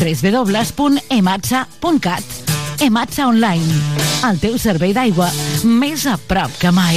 www.ematsa.cat Ematsa Online, el teu servei d'aigua més a prop que mai.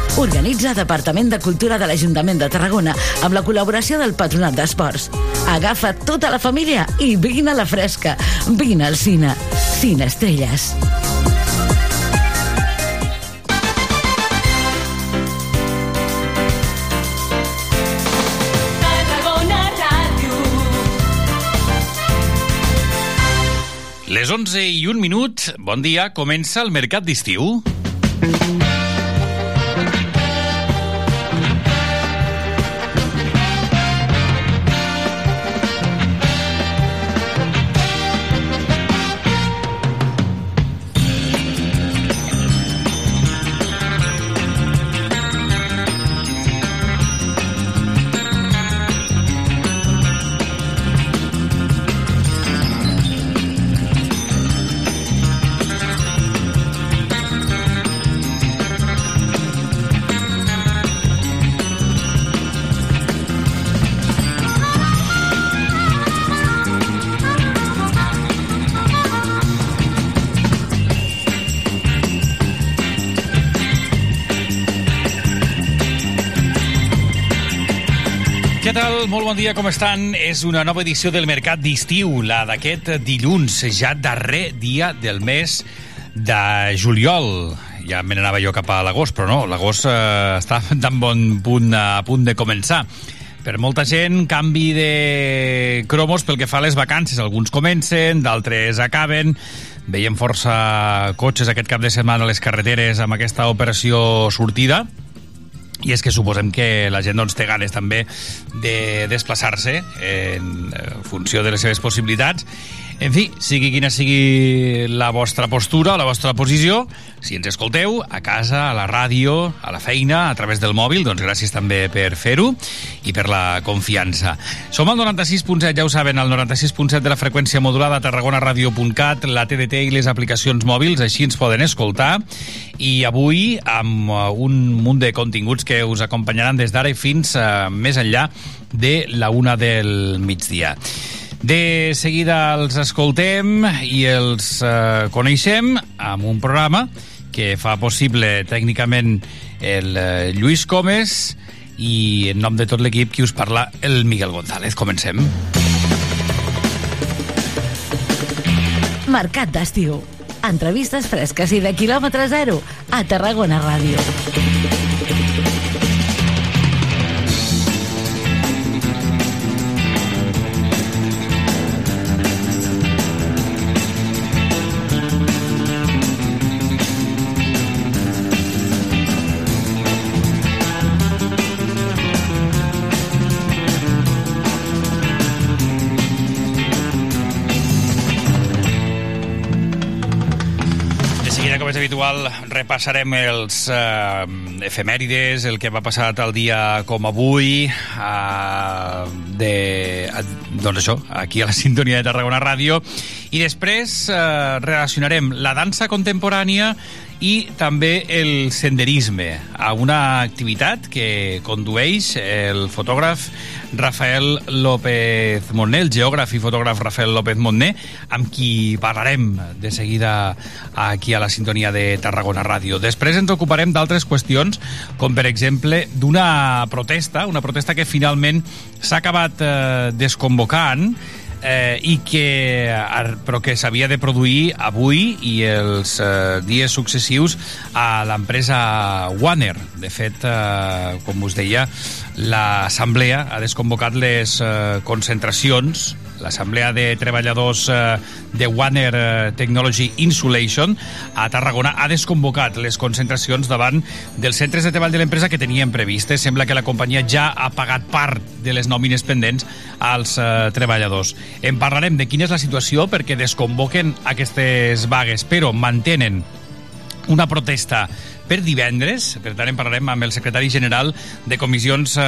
Organitza Departament de Cultura de l'Ajuntament de Tarragona amb la col·laboració del Patronat d'Esports. Agafa tota la família i vine a la fresca. Vine al cine. Cine Estrelles. Les 11 i un minut, bon dia, comença el mercat d'estiu. Bon dia, com estan? És una nova edició del Mercat d'Estiu, la d'aquest dilluns, ja darrer dia del mes de juliol. Ja me n'anava jo cap a l'agost, però no, l'agost eh, està tan bon punt a punt de començar. Per molta gent, canvi de cromos pel que fa a les vacances. Alguns comencen, d'altres acaben. Veiem força cotxes aquest cap de setmana a les carreteres amb aquesta operació sortida i és que suposem que la gent doncs, té ganes també de desplaçar-se en funció de les seves possibilitats. En fi, sigui quina sigui la vostra postura, la vostra posició, si ens escolteu a casa, a la ràdio, a la feina, a través del mòbil, doncs gràcies també per fer-ho i per la confiança. Som al 96.7, ja ho saben, al 96.7 de la freqüència modulada a tarragonaradio.cat, la TDT i les aplicacions mòbils, així ens poden escoltar. I avui, amb uh, un munt de continguts que us acompanyaran des d'ara i fins uh, més enllà de la una del migdia. De seguida els escoltem i els eh, coneixem amb un programa que fa possible tècnicament el eh, Lluís Comes i en nom de tot l'equip qui us parla el Miguel González. Comencem. Mercat d'estiu. Entrevistes fresques i de quilòmetre zero a Tarragona Ràdio. És habitual, repassarem els eh, efemèrides, el que va passar tal dia com avui, eh, de, eh, doncs això, aquí a la sintonia de Tarragona Ràdio, i després eh, relacionarem la dansa contemporània i també el senderisme, a una activitat que condueix el fotògraf Rafael López Montner, el geògraf i fotògraf Rafael López Montner, amb qui parlarem de seguida aquí a la sintonia de Tarragona Ràdio. Després ens ocuparem d'altres qüestions, com per exemple d'una protesta, una protesta que finalment s'ha acabat eh, desconvocant eh, i que, però que s'havia de produir avui i els eh, dies successius a l'empresa Warner. De fet, eh, com us deia, l'Assemblea ha desconvocat les eh, concentracions l'Assemblea de Treballadors eh, de Warner eh, Technology Insulation a Tarragona ha desconvocat les concentracions davant dels centres de treball de l'empresa que tenien previstes. Sembla que la companyia ja ha pagat part de les nòmines pendents als eh, treballadors. En parlarem de quina és la situació perquè desconvoquen aquestes vagues, però mantenen una protesta per divendres. Per tant, en parlarem amb el secretari general de Comissions eh,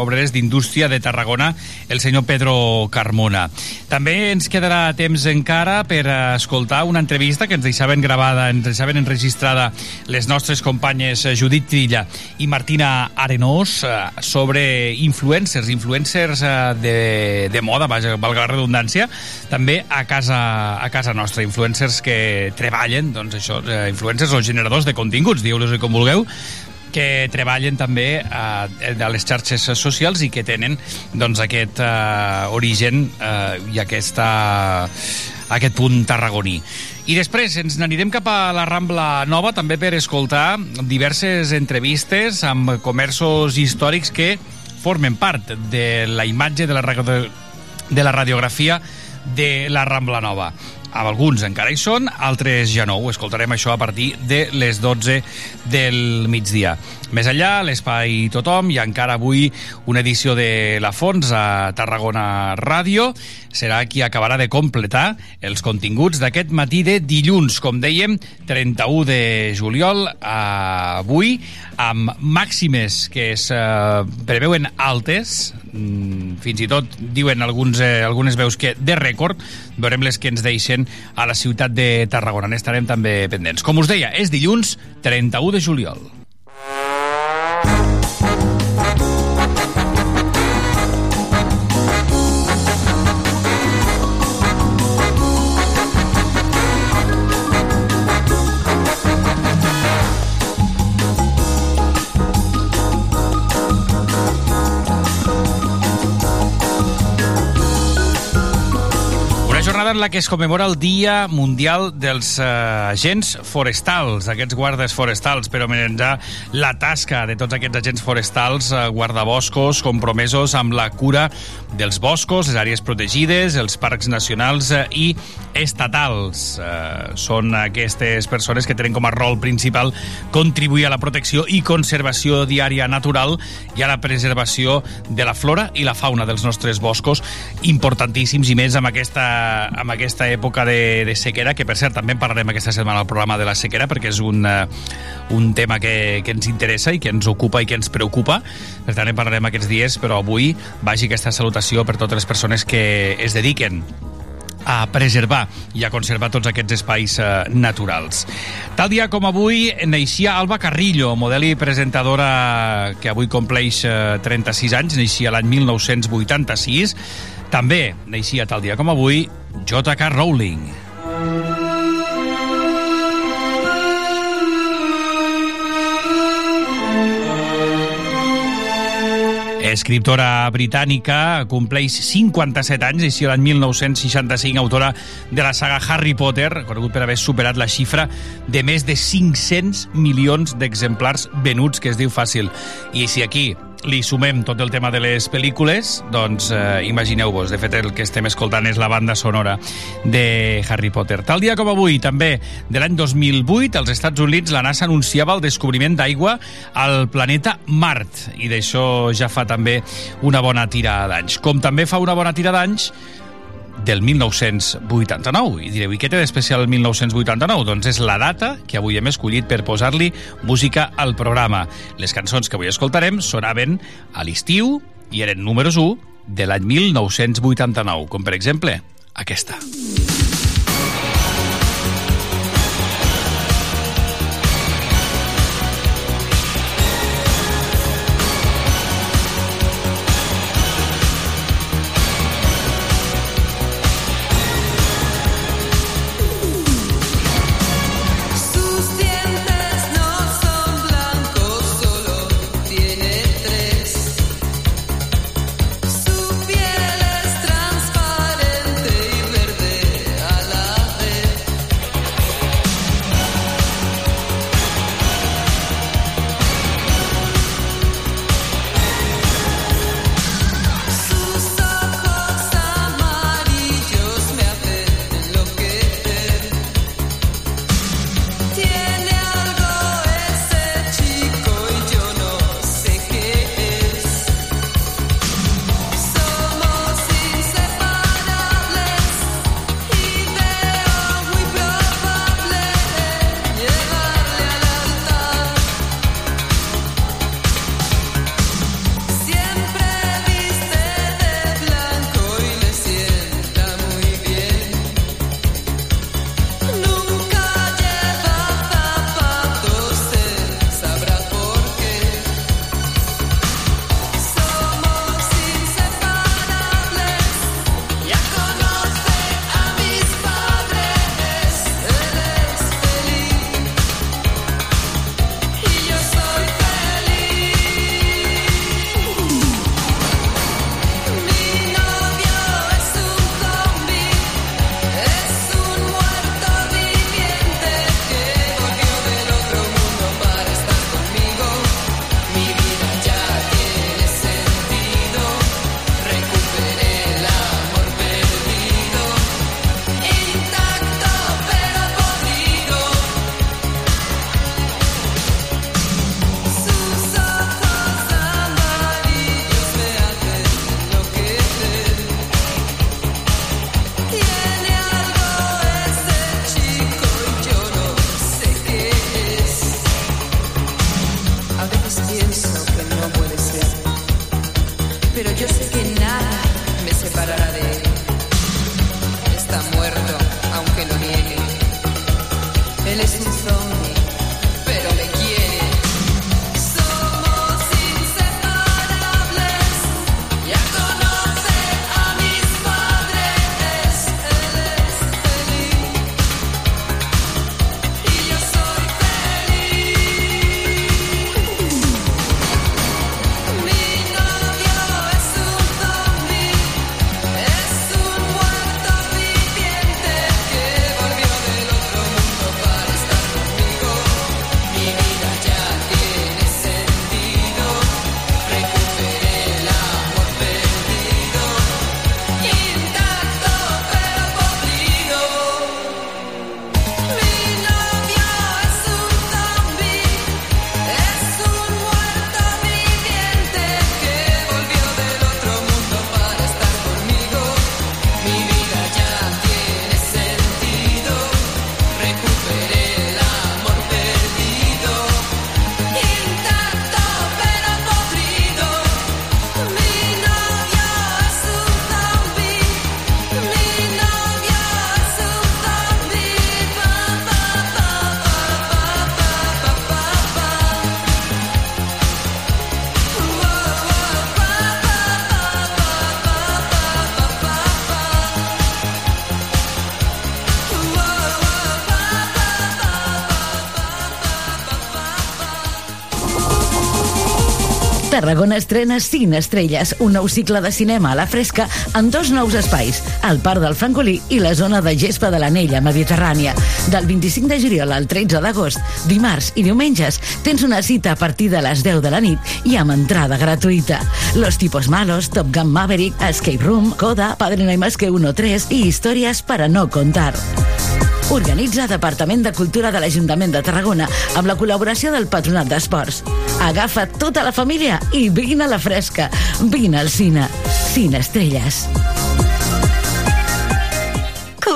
Obreres d'Indústria de Tarragona, el senyor Pedro Carmona. També ens quedarà temps encara per escoltar una entrevista que ens deixaven gravada, ens deixaven enregistrada les nostres companyes eh, Judit Trilla i Martina Arenós eh, sobre influencers, influencers eh, de, de moda, vaja, valga la redundància, també a casa, a casa nostra, influencers que treballen, doncs això, eh, influencers o generadors de continguts, diu diu-los com vulgueu, que treballen també eh, a les xarxes socials i que tenen doncs, aquest eh, origen eh, i aquesta, aquest punt tarragoní. I després ens n'anirem cap a la Rambla Nova també per escoltar diverses entrevistes amb comerços històrics que formen part de la imatge de la, de la radiografia de la Rambla Nova alguns encara hi són, altres ja no. Ho escoltarem això a partir de les 12 del migdia. Més enllà, l'espai Tothom, i encara avui una edició de La Fons a Tarragona Ràdio. Serà qui acabarà de completar els continguts d'aquest matí de dilluns, com dèiem, 31 de juliol, avui, amb màximes que es eh, preveuen altes, mm, fins i tot diuen alguns, eh, algunes veus que de rècord, veurem les que ens deixen a la ciutat de Tarragona. N'estarem també pendents. Com us deia, és dilluns 31 de juliol. En la que es commemora el Dia Mundial dels uh, Agents Forestals, aquests guardes forestals, per homenatjar la tasca de tots aquests agents forestals, uh, guardaboscos, compromesos amb la cura dels boscos, les àrees protegides, els parcs nacionals uh, i estatals. Uh, són aquestes persones que tenen com a rol principal contribuir a la protecció i conservació diària natural i a la preservació de la flora i la fauna dels nostres boscos, importantíssims i més amb aquesta amb aquesta època de, de sequera, que per cert també en parlarem aquesta setmana al programa de la sequera, perquè és un, uh, un tema que, que ens interessa i que ens ocupa i que ens preocupa. Per tant, en parlarem aquests dies, però avui vagi aquesta salutació per totes les persones que es dediquen a preservar i a conservar tots aquests espais eh, naturals. Tal dia com avui neixia Alba Carrillo, model i presentadora que avui compleix eh, 36 anys, neixia l'any 1986. També neixia tal dia com avui J.K. Rowling. escriptora britànica, compleix 57 anys, així l'any 1965, autora de la saga Harry Potter, conegut per haver superat la xifra de més de 500 milions d'exemplars venuts, que es diu fàcil. I si aquí li sumem tot el tema de les pel·lícules, doncs eh, imagineu-vos, de fet el que estem escoltant és la banda sonora de Harry Potter. Tal dia com avui, també de l'any 2008, als Estats Units la NASA anunciava el descobriment d'aigua al planeta Mart, i d'això ja fa també una bona tira d'anys. Com també fa una bona tira d'anys del 1989. I direu, i què té d'especial el 1989? Doncs és la data que avui hem escollit per posar-li música al programa. Les cançons que avui escoltarem sonaven a l'estiu i eren números 1 de l'any 1989, com per exemple aquesta. Tarragona estrena Cine Estrelles, un nou cicle de cinema a la fresca en dos nous espais, el Parc del Francolí i la zona de gespa de l'Anella Mediterrània. Del 25 de juliol al 13 d'agost, dimarts i diumenges, tens una cita a partir de les 10 de la nit i amb entrada gratuïta. Los tipos malos, Top Gun Maverick, Escape Room, Coda, Padre No hay más que uno 3 i històries para no contar. Organitza Departament de Cultura de l'Ajuntament de Tarragona amb la col·laboració del Patronat d'Esports. Agafa tota la família i vine a la fresca. Vine al cine. Cine Estrelles.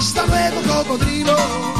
Hasta luego, cocodrilo.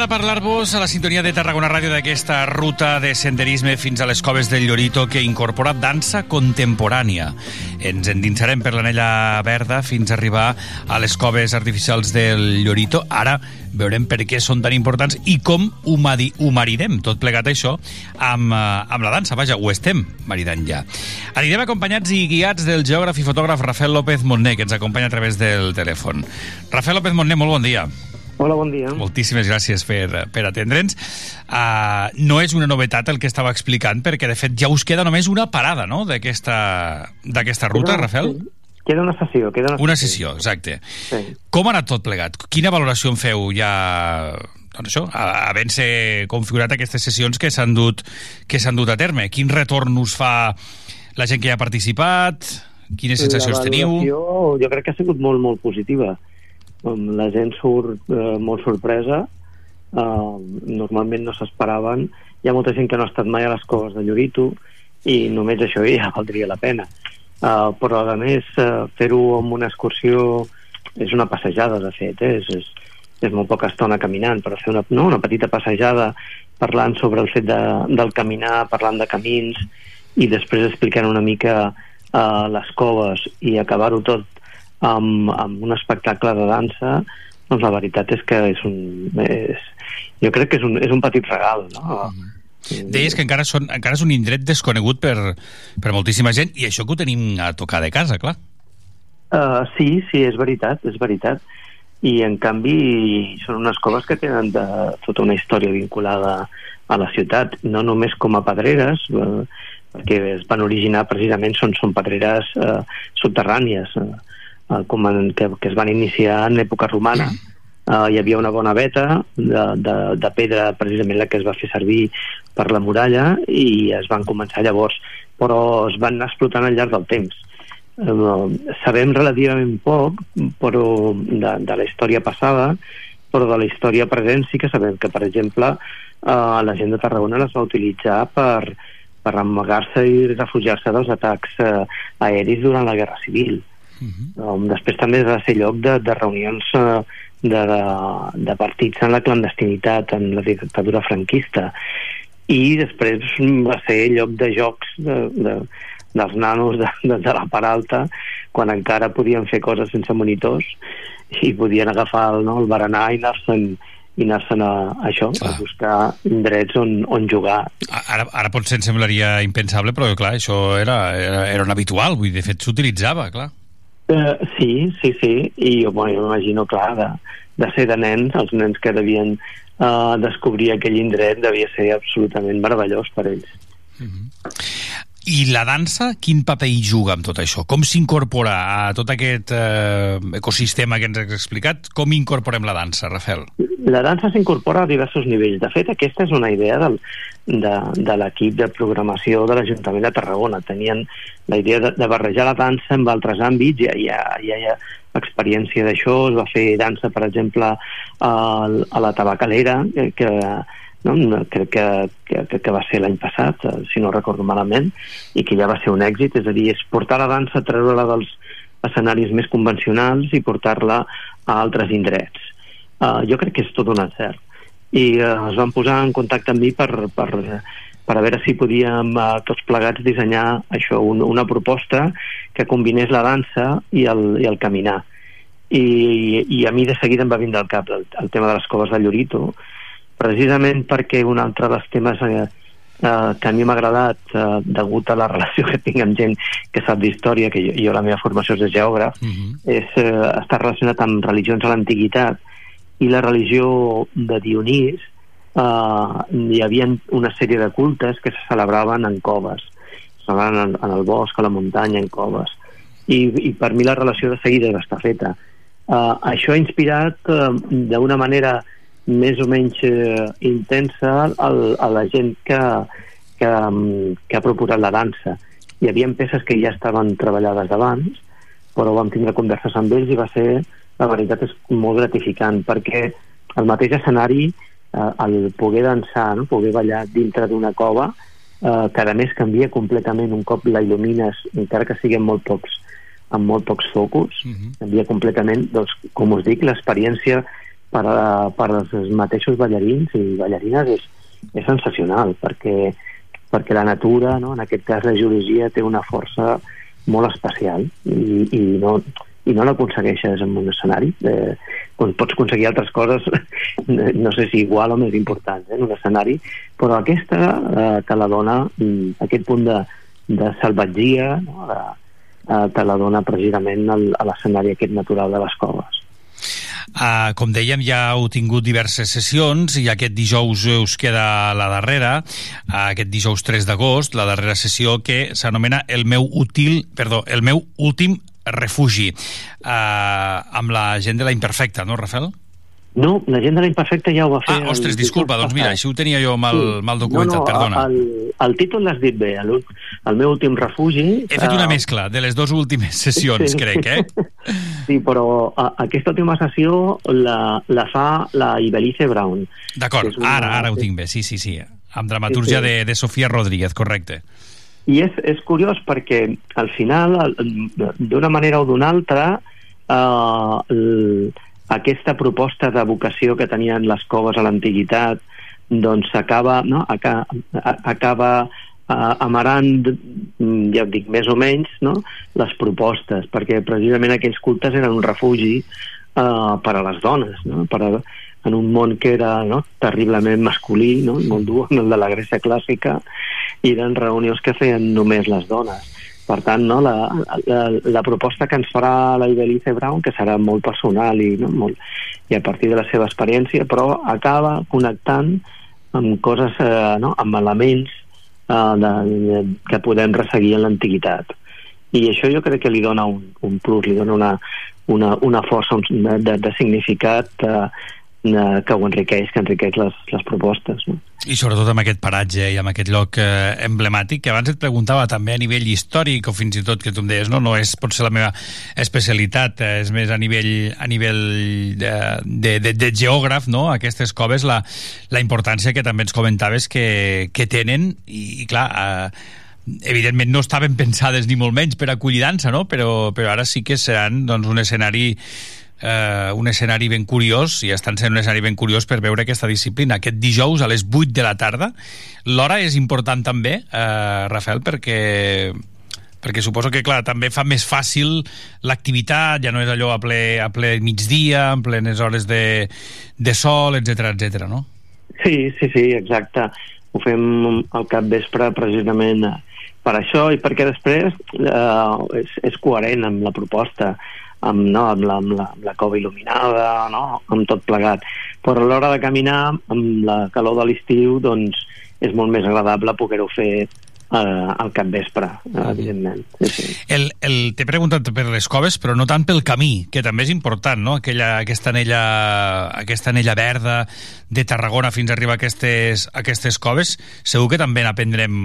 Volem ara parlar-vos a la sintonia de Tarragona Ràdio d'aquesta ruta de senderisme fins a les coves del Llorito que incorpora dansa contemporània. Ens endinsarem per l'anella verda fins a arribar a les coves artificials del Llorito. Ara veurem per què són tan importants i com ho, madi, ho maridem, tot plegat això, amb, eh, amb la dansa. Vaja, ho estem maridant ja. Anirem acompanyats i guiats del geògraf i fotògraf Rafael López Montner, que ens acompanya a través del telèfon. Rafael López Montner, molt bon dia. Hola, bon dia. Moltíssimes gràcies per, per atendre'ns. Uh, no és una novetat el que estava explicant, perquè de fet ja us queda només una parada no? d'aquesta ruta, Queda- Rafael? Queda una sessió, queda una, Una sessió, exacte. Sí. Com ha anat tot plegat? Quina valoració en feu ja doncs això, havent-se configurat aquestes sessions que s'han dut, que s'han dut a terme? Quin retorn us fa la gent que hi ha participat? Quines sensacions la teniu? jo crec que ha sigut molt, molt positiva. Um, La gent surt eh, molt sorpresa, uh, normalment no s'esperaven. Hi ha molta gent que no ha estat mai a les coves de Llorito i només això ja valdria la pena. Uh, però, a més, uh, fer-ho amb una excursió és una passejada, de fet, eh? és, és, és molt poca estona caminant, però fer una, no, una petita passejada parlant sobre el fet de, del caminar, parlant de camins i després explicant una mica uh, les coves i acabar-ho tot amb, amb un espectacle de dansa doncs la veritat és que és un, és, jo crec que és un, és un petit regal no? Mm -hmm. Deies que encara, són, encara és un indret desconegut per, per moltíssima gent i això que ho tenim a tocar de casa, clar. Uh, sí, sí, és veritat, és veritat. I en canvi són unes coves que tenen de, tota una història vinculada a la ciutat, no només com a pedreres, uh, perquè es van originar precisament, són, són pedreres uh, subterrànies, uh, uh, com en, que, que es van iniciar en època romana. Uh, hi havia una bona veta de, de, de pedra, precisament la que es va fer servir per la muralla, i es van començar llavors, però es van anar explotant al llarg del temps. Uh, sabem relativament poc però de, de la història passada, però de la història present sí que sabem que, per exemple, uh, la gent de Tarragona les va utilitzar per, per amagar-se i refugiar-se dels atacs uh, aeris durant la Guerra Civil. Uh -huh. um, després també va ser lloc de, de reunions uh, de, de, de partits en la clandestinitat, en la dictadura franquista i després va ser lloc de jocs de, de, dels nanos de, de, de la part alta quan encara podien fer coses sense monitors i podien agafar el, no, el berenar i anar-se'n i anar-se'n a, a això, clar. a buscar drets on, on jugar. Ara, ara potser ens semblaria impensable, però clar, això era, era, era un habitual, vull dir, de fet s'utilitzava, clar. Uh, sí, sí, sí, i jo m'imagino, clar, de, de ser de nens, els nens que devien uh, descobrir aquell indret devia ser absolutament meravellós per ells. Uh mhm. I la dansa, quin paper hi juga amb tot això? Com s'incorpora a tot aquest eh, ecosistema que ens has explicat? Com incorporem la dansa, Rafael? La dansa s'incorpora a diversos nivells. De fet, aquesta és una idea del, de, de l'equip de programació de l'Ajuntament de Tarragona. Tenien la idea de, de barrejar la dansa amb altres àmbits, ja, ja, ja ha experiència d'això, es va fer dansa, per exemple, a, a la Tabacalera, que, que no? crec que, que, que va ser l'any passat, eh, si no recordo malament, i que ja va ser un èxit, és a dir, és portar la dansa, treure-la dels escenaris més convencionals i portar-la a altres indrets. Uh, jo crec que és tot un encert. I uh, es van posar en contacte amb mi per, per, per a veure si podíem uh, tots plegats dissenyar això, un, una proposta que combinés la dansa i el, i el caminar. I, i a mi de seguida em va vindre al cap el, el tema de les coves de Llorito, precisament perquè un altre dels temes eh, eh, que a mi m'ha agradat eh, degut a la relació que tinc amb gent que sap d'història, que jo, jo la meva formació és de geògraf, uh mhm. -huh. és eh, estar relacionat amb religions a l'antiguitat i la religió de Dionís eh, hi havia una sèrie de cultes que se celebraven en coves celebraven en, en el bosc, a la muntanya, en coves i, i per mi la relació de seguida estar feta uh, això ha inspirat uh, d'una manera més o menys eh, intensa el, a la gent que, que, que ha proposat la dansa. Hi havia peces que ja estaven treballades d'abans, però vam tindre converses amb ells i va ser, la veritat és molt gratificant, perquè el mateix escenari, eh, el poder dansar, no? poder ballar dintre d'una cova, eh, que a més canvia completament un cop la il·lumines, encara que siguin molt pocs, amb molt pocs focus, uh mhm. -huh. canvia completament, doncs, com us dic, l'experiència per, a, per als mateixos ballarins i ballarines és, és sensacional perquè, perquè la natura, no? en aquest cas la geologia, té una força molt especial i, i no, i no l'aconsegueixes en un escenari eh, pots aconseguir altres coses no sé si igual o més importants eh, en un escenari, però aquesta eh, te la dona mm, aquest punt de, de salvatgia no? eh, te la dona precisament l'escenari aquest natural de les coves Uh, com dèiem, ja heu tingut diverses sessions i aquest dijous us queda la darrera, uh, aquest dijous 3 d'agost, la darrera sessió que s'anomena El meu útil, perdó, el meu últim refugi, uh, amb la gent de la imperfecta, no, Rafael? No, la gent de l'imperfecte ja ho va fer... Ah, ostres, disculpa, doncs mira, això ho tenia jo mal, sí. mal documentat, no, no, perdona. El, el títol l'has dit bé, el, el meu últim refugi... He fet una uh, mescla de les dues últimes sessions, sí. crec, eh? Sí, però uh, aquesta última sessió la, la fa la Ibelice Brown. D'acord, una... ara, ara ho tinc bé, sí, sí, sí. Amb dramatúrgia sí, sí. De, de Sofia Rodríguez, correcte. I és, és curiós perquè al final, d'una manera o d'una altra, uh, el, aquesta proposta de vocació que tenien les coves a l'antiguitat doncs acaba, no? acaba, uh, amarant, mm, ja dic, més o menys, no? les propostes, perquè precisament aquells cultes eren un refugi uh, per a les dones, no? per a, en un món que era no? terriblement masculí, no? molt dur, el de la Grècia clàssica, i eren reunions que feien només les dones per tant, no, la, la, la proposta que ens farà la Ibelice Brown, que serà molt personal i, no, molt, i a partir de la seva experiència, però acaba connectant amb coses, eh, no, amb elements eh, de, de, que podem resseguir en l'antiguitat. I això jo crec que li dona un, un plus, li dona una, una, una força de, de significat eh, eh, que ho enriqueix, que enriqueix les, les propostes. No? I sobretot amb aquest paratge i amb aquest lloc eh, emblemàtic, que abans et preguntava també a nivell històric, o fins i tot que tu em deies, no, no és potser la meva especialitat, eh, és més a nivell, a nivell de, de, de, de geògraf, no? aquestes coves, la, la importància que també ens comentaves que, que tenen, i, i clar, eh, evidentment no estaven pensades ni molt menys per acollir dansa, no? però, però ara sí que seran doncs, un escenari eh, un escenari ben curiós, i estan sent un escenari ben curiós per veure aquesta disciplina. Aquest dijous a les 8 de la tarda. L'hora és important també, eh, Rafael, perquè perquè suposo que, clar, també fa més fàcil l'activitat, ja no és allò a ple, a ple migdia, en plenes hores de, de sol, etc etc. no? Sí, sí, sí, exacte. Ho fem al cap vespre precisament per això i perquè després eh, és, és coherent amb la proposta amb, no, amb, la, amb, la, amb la cova il·luminada, no? amb tot plegat. Però a l'hora de caminar, amb la calor de l'estiu, doncs és molt més agradable poder-ho fer eh, al capvespre, eh, evidentment. Sí, sí. El, el, T'he preguntat per les coves, però no tant pel camí, que també és important, no? Aquella, aquesta, anella, aquesta anella verda de Tarragona fins a arribar a aquestes, a aquestes coves, segur que també n'aprendrem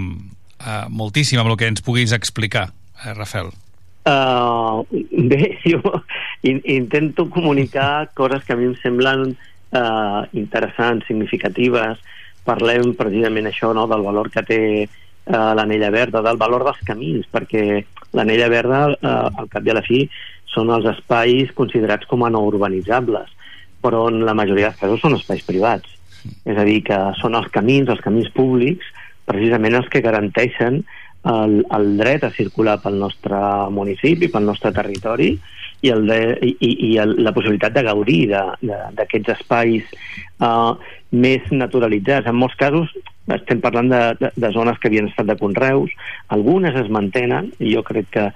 eh, moltíssim amb el que ens puguis explicar, eh, Rafael. Uh, bé, jo in, intento comunicar coses que a mi em semblen uh, interessants, significatives. Parlem precisament això, no?, del valor que té uh, l'anella verda, del valor dels camins, perquè l'anella verda, uh, al cap i a la fi, són els espais considerats com a no urbanitzables, però en la majoria dels casos són espais privats. És a dir, que són els camins, els camins públics, precisament els que garanteixen el, el dret a circular pel nostre municipi, pel nostre territori i, el de, i, i el, la possibilitat de gaudir d'aquests espais uh, més naturalitzats. En molts casos estem parlant de, de, de zones que havien estat de conreus, algunes es mantenen i jo crec que,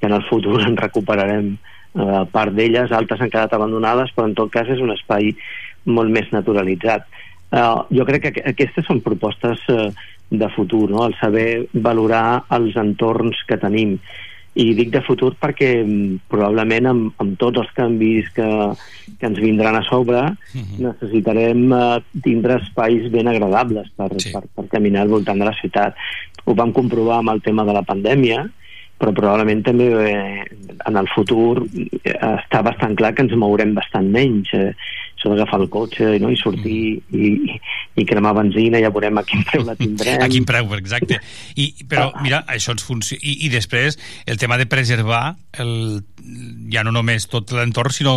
que en el futur en recuperarem uh, part d'elles, altres han quedat abandonades, però en tot cas és un espai molt més naturalitzat. Uh, jo crec que aquestes són propostes uh, de futur, no? el saber valorar els entorns que tenim. I dic de futur perquè mm, probablement amb, amb tots els canvis que, que ens vindran a sobre uh mhm. -huh. necessitarem uh, tindre espais ben agradables per, sí. per, per caminar al voltant de la ciutat. Ho vam comprovar amb el tema de la pandèmia, però probablement també eh, en el futur eh, està bastant clar que ens mourem bastant menys. Eh, això d'agafar el cotxe no? i sortir mm. i, i cremar benzina, ja veurem a quin preu la tindrem. a quin preu, exacte. I, però, ah. mira, això ens funciona. I, I després, el tema de preservar el, ja no només tot l'entorn, sinó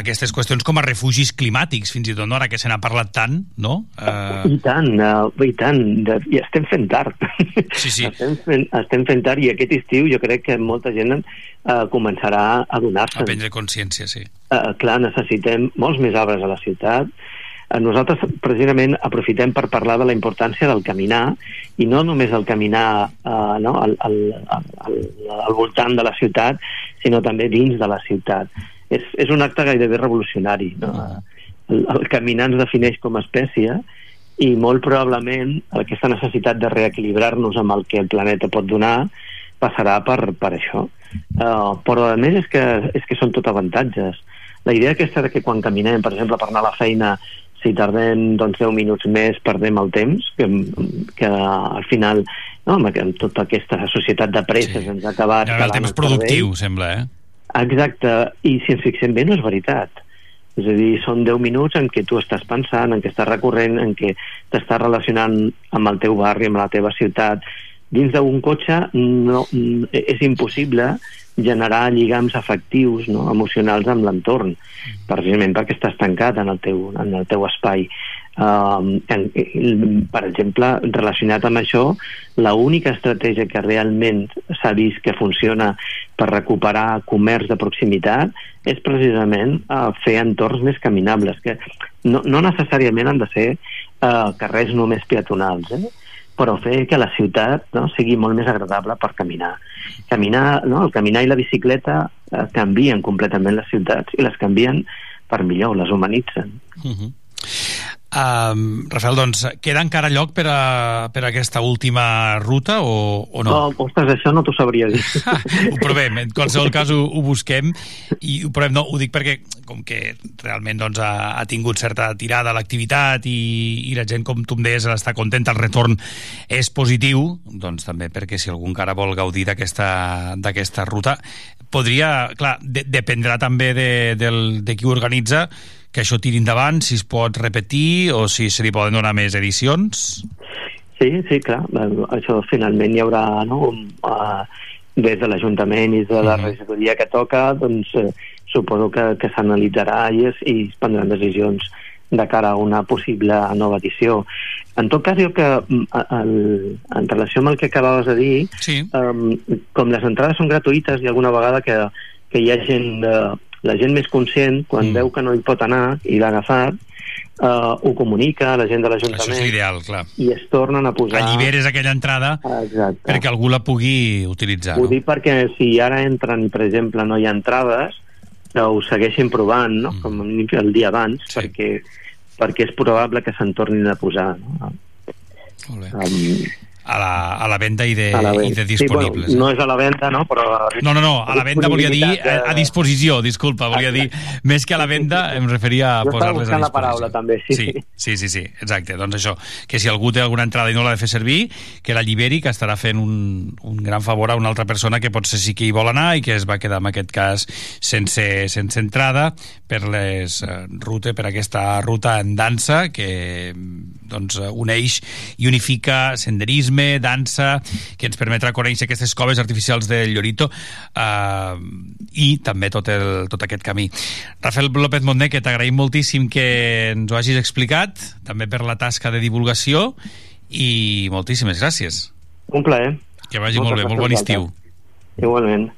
aquestes qüestions com a refugis climàtics, fins i tot, no? ara que se n'ha parlat tant, no? Uh... I tant, uh, i tant, de, i estem fent tard. Sí, sí. estem, fent, estem fent tard i aquest estiu jo crec que molta gent uh, començarà a donar-se. A prendre consciència, sí. Uh, clar, necessitem molts més arbres a la ciutat, nosaltres precisament aprofitem per parlar de la importància del caminar i no només el caminar eh, no, al, al, al, al voltant de la ciutat, sinó també dins de la ciutat. És, és un acte gairebé revolucionari. No? Ah. El, el caminar ens defineix com a espècie i molt probablement aquesta necessitat de reequilibrar-nos amb el que el planeta pot donar passarà per, per això. Uh, però a més és que, és que són tot avantatges. La idea aquesta de que quan caminem, per exemple, per anar a la feina, si tardem doncs, 10 minuts més perdem el temps que, que al final no, amb, tota aquesta societat de presses sí. ens ha acabat el temps productiu cervell. sembla eh? exacte, i si ens fixem bé no és veritat és a dir, són 10 minuts en què tu estàs pensant, en què estàs recorrent, en què t'estàs relacionant amb el teu barri, amb la teva ciutat. Dins d'un cotxe no, és impossible generar lligams afectius, no? emocionals amb l'entorn, precisament perquè estàs tancat en el teu, en el teu espai. Uh, en, per exemple, relacionat amb això, la única estratègia que realment s'ha vist que funciona per recuperar comerç de proximitat és precisament uh, fer entorns més caminables, que no, no necessàriament han de ser uh, carrers només peatonals, eh? Però fer que la ciutat no, sigui molt més agradable per caminar. Caminar, no, el caminar i la bicicleta eh, canvien completament les ciutats i les canvien per millor, les humanitzen. Uh -huh. Um, Rafael, doncs, queda encara lloc per a, per a aquesta última ruta o, o no? No, ostres, això no t'ho sabria dir. ho provem, en qualsevol cas ho, ho busquem i ho provem, no, ho dic perquè com que realment doncs, ha, ha tingut certa tirada l'activitat i, i la gent, com tu em deies, està contenta, el retorn és positiu, doncs també perquè si algú encara vol gaudir d'aquesta ruta, podria, clar, de, dependrà també de, del, de qui organitza, que això tiri endavant, si es pot repetir o si se li poden donar més edicions? Sí, sí, clar. Això finalment hi haurà, no?, uh, des de l'Ajuntament i de la mm. regidoria que toca, doncs eh, suposo que, que s'analitzarà i, es, i es prendran decisions de cara a una possible nova edició. En tot cas, jo que el, en relació amb el que acabaves de dir, sí. um, com les entrades són gratuïtes, ha alguna vegada que, que hi ha gent de, la gent més conscient, quan mm. veu que no hi pot anar i l'ha agafat, uh, ho comunica a la gent de l'Ajuntament. Això és l'ideal, clar. I es tornen a posar... Alliberes aquella entrada Exacte. perquè algú la pugui utilitzar. Ho no? dic perquè si ara entren per exemple, no hi ha entrades, que ho segueixin provant, no? Mm. com el dia abans, sí. perquè, perquè és probable que se'n tornin a posar. No? Molt bé. Um, a la, a la venda i de, la venda. I de disponibles. Sí, bueno, no és a la venda, no? Però no, no, no, a la venda volia dir a, a disposició, disculpa, volia dir més que a la venda em referia a posar-les a disposició. la paraula també, sí. sí. Sí, sí, sí, exacte. Doncs això, que si algú té alguna entrada i no l'ha de fer servir, que la lliberi, que estarà fent un, un gran favor a una altra persona que potser sí que hi vol anar i que es va quedar en aquest cas sense, sense entrada per les uh, rute, per aquesta ruta en dansa que doncs, uneix i unifica senderisme turisme, dansa, que ens permetrà conèixer aquestes coves artificials del Llorito eh, i també tot, el, tot aquest camí. Rafael López Montner, que t'agraïm moltíssim que ens ho hagis explicat, també per la tasca de divulgació i moltíssimes gràcies. Un plaer. Que vagi Moltes molt bé, molt bon estiu. Igualment.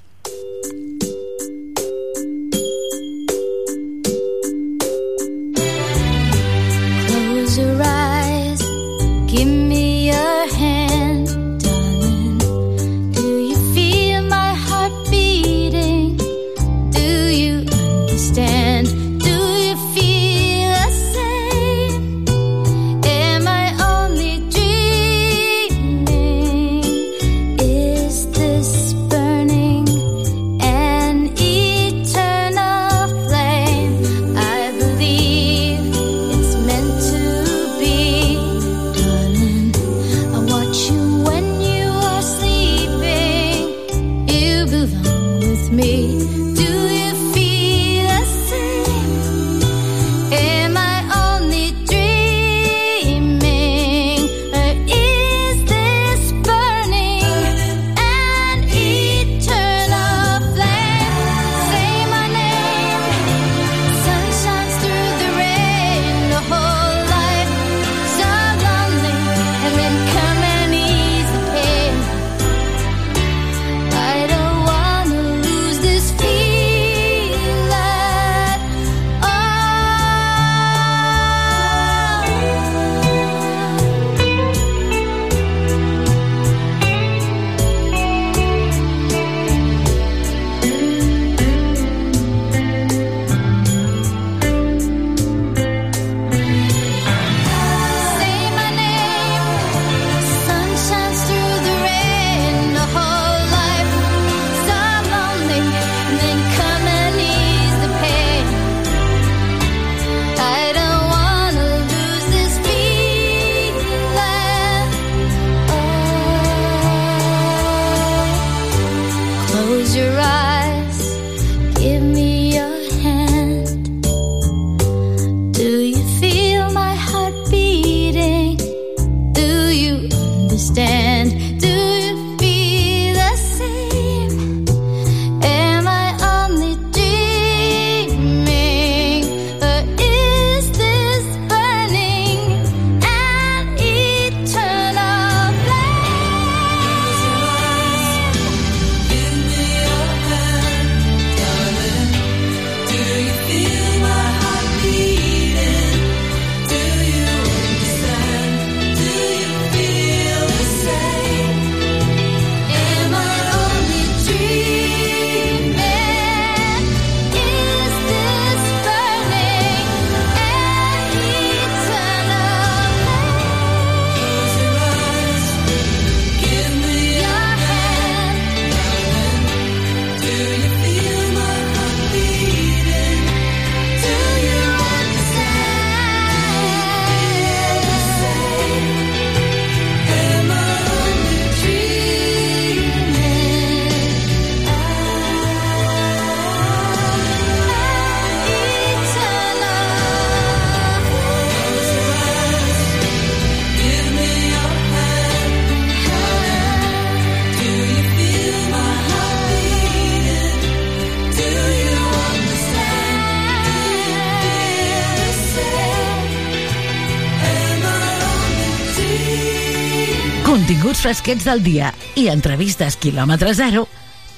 Fresquets del dia i entrevistes quilòmetre zero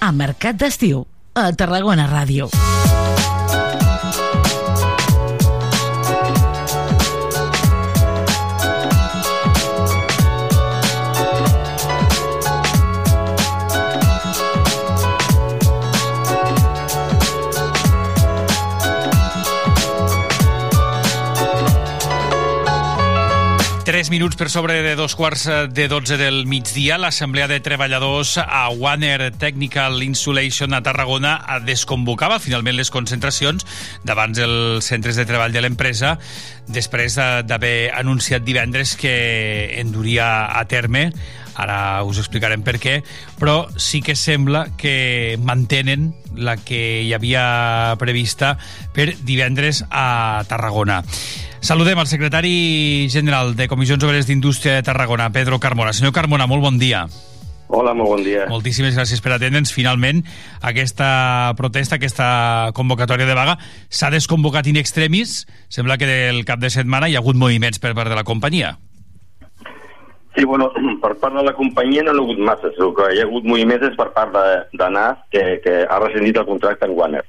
a Mercat d'Estiu a Tarragona Ràdio. 3 minuts per sobre de dos quarts de 12 del migdia, l'Assemblea de Treballadors a Warner Technical Insulation a Tarragona desconvocava finalment les concentracions davant els centres de treball de l'empresa després d'haver anunciat divendres que enduria a terme ara us explicarem per què, però sí que sembla que mantenen la que hi havia prevista per divendres a Tarragona. Saludem al secretari general de Comissions Obreres d'Indústria de Tarragona, Pedro Carmona. Senyor Carmona, molt bon dia. Hola, molt bon dia. Moltíssimes gràcies per atendre'ns. Finalment, aquesta protesta, aquesta convocatòria de vaga, s'ha desconvocat in extremis. Sembla que del cap de setmana hi ha hagut moviments per part de la companyia. Sí, bueno, per part de la companyia no hi ha hagut massa, el que hi ha hagut moviments és per part de, de NAS, que, que ha rescindit el contracte en Warner.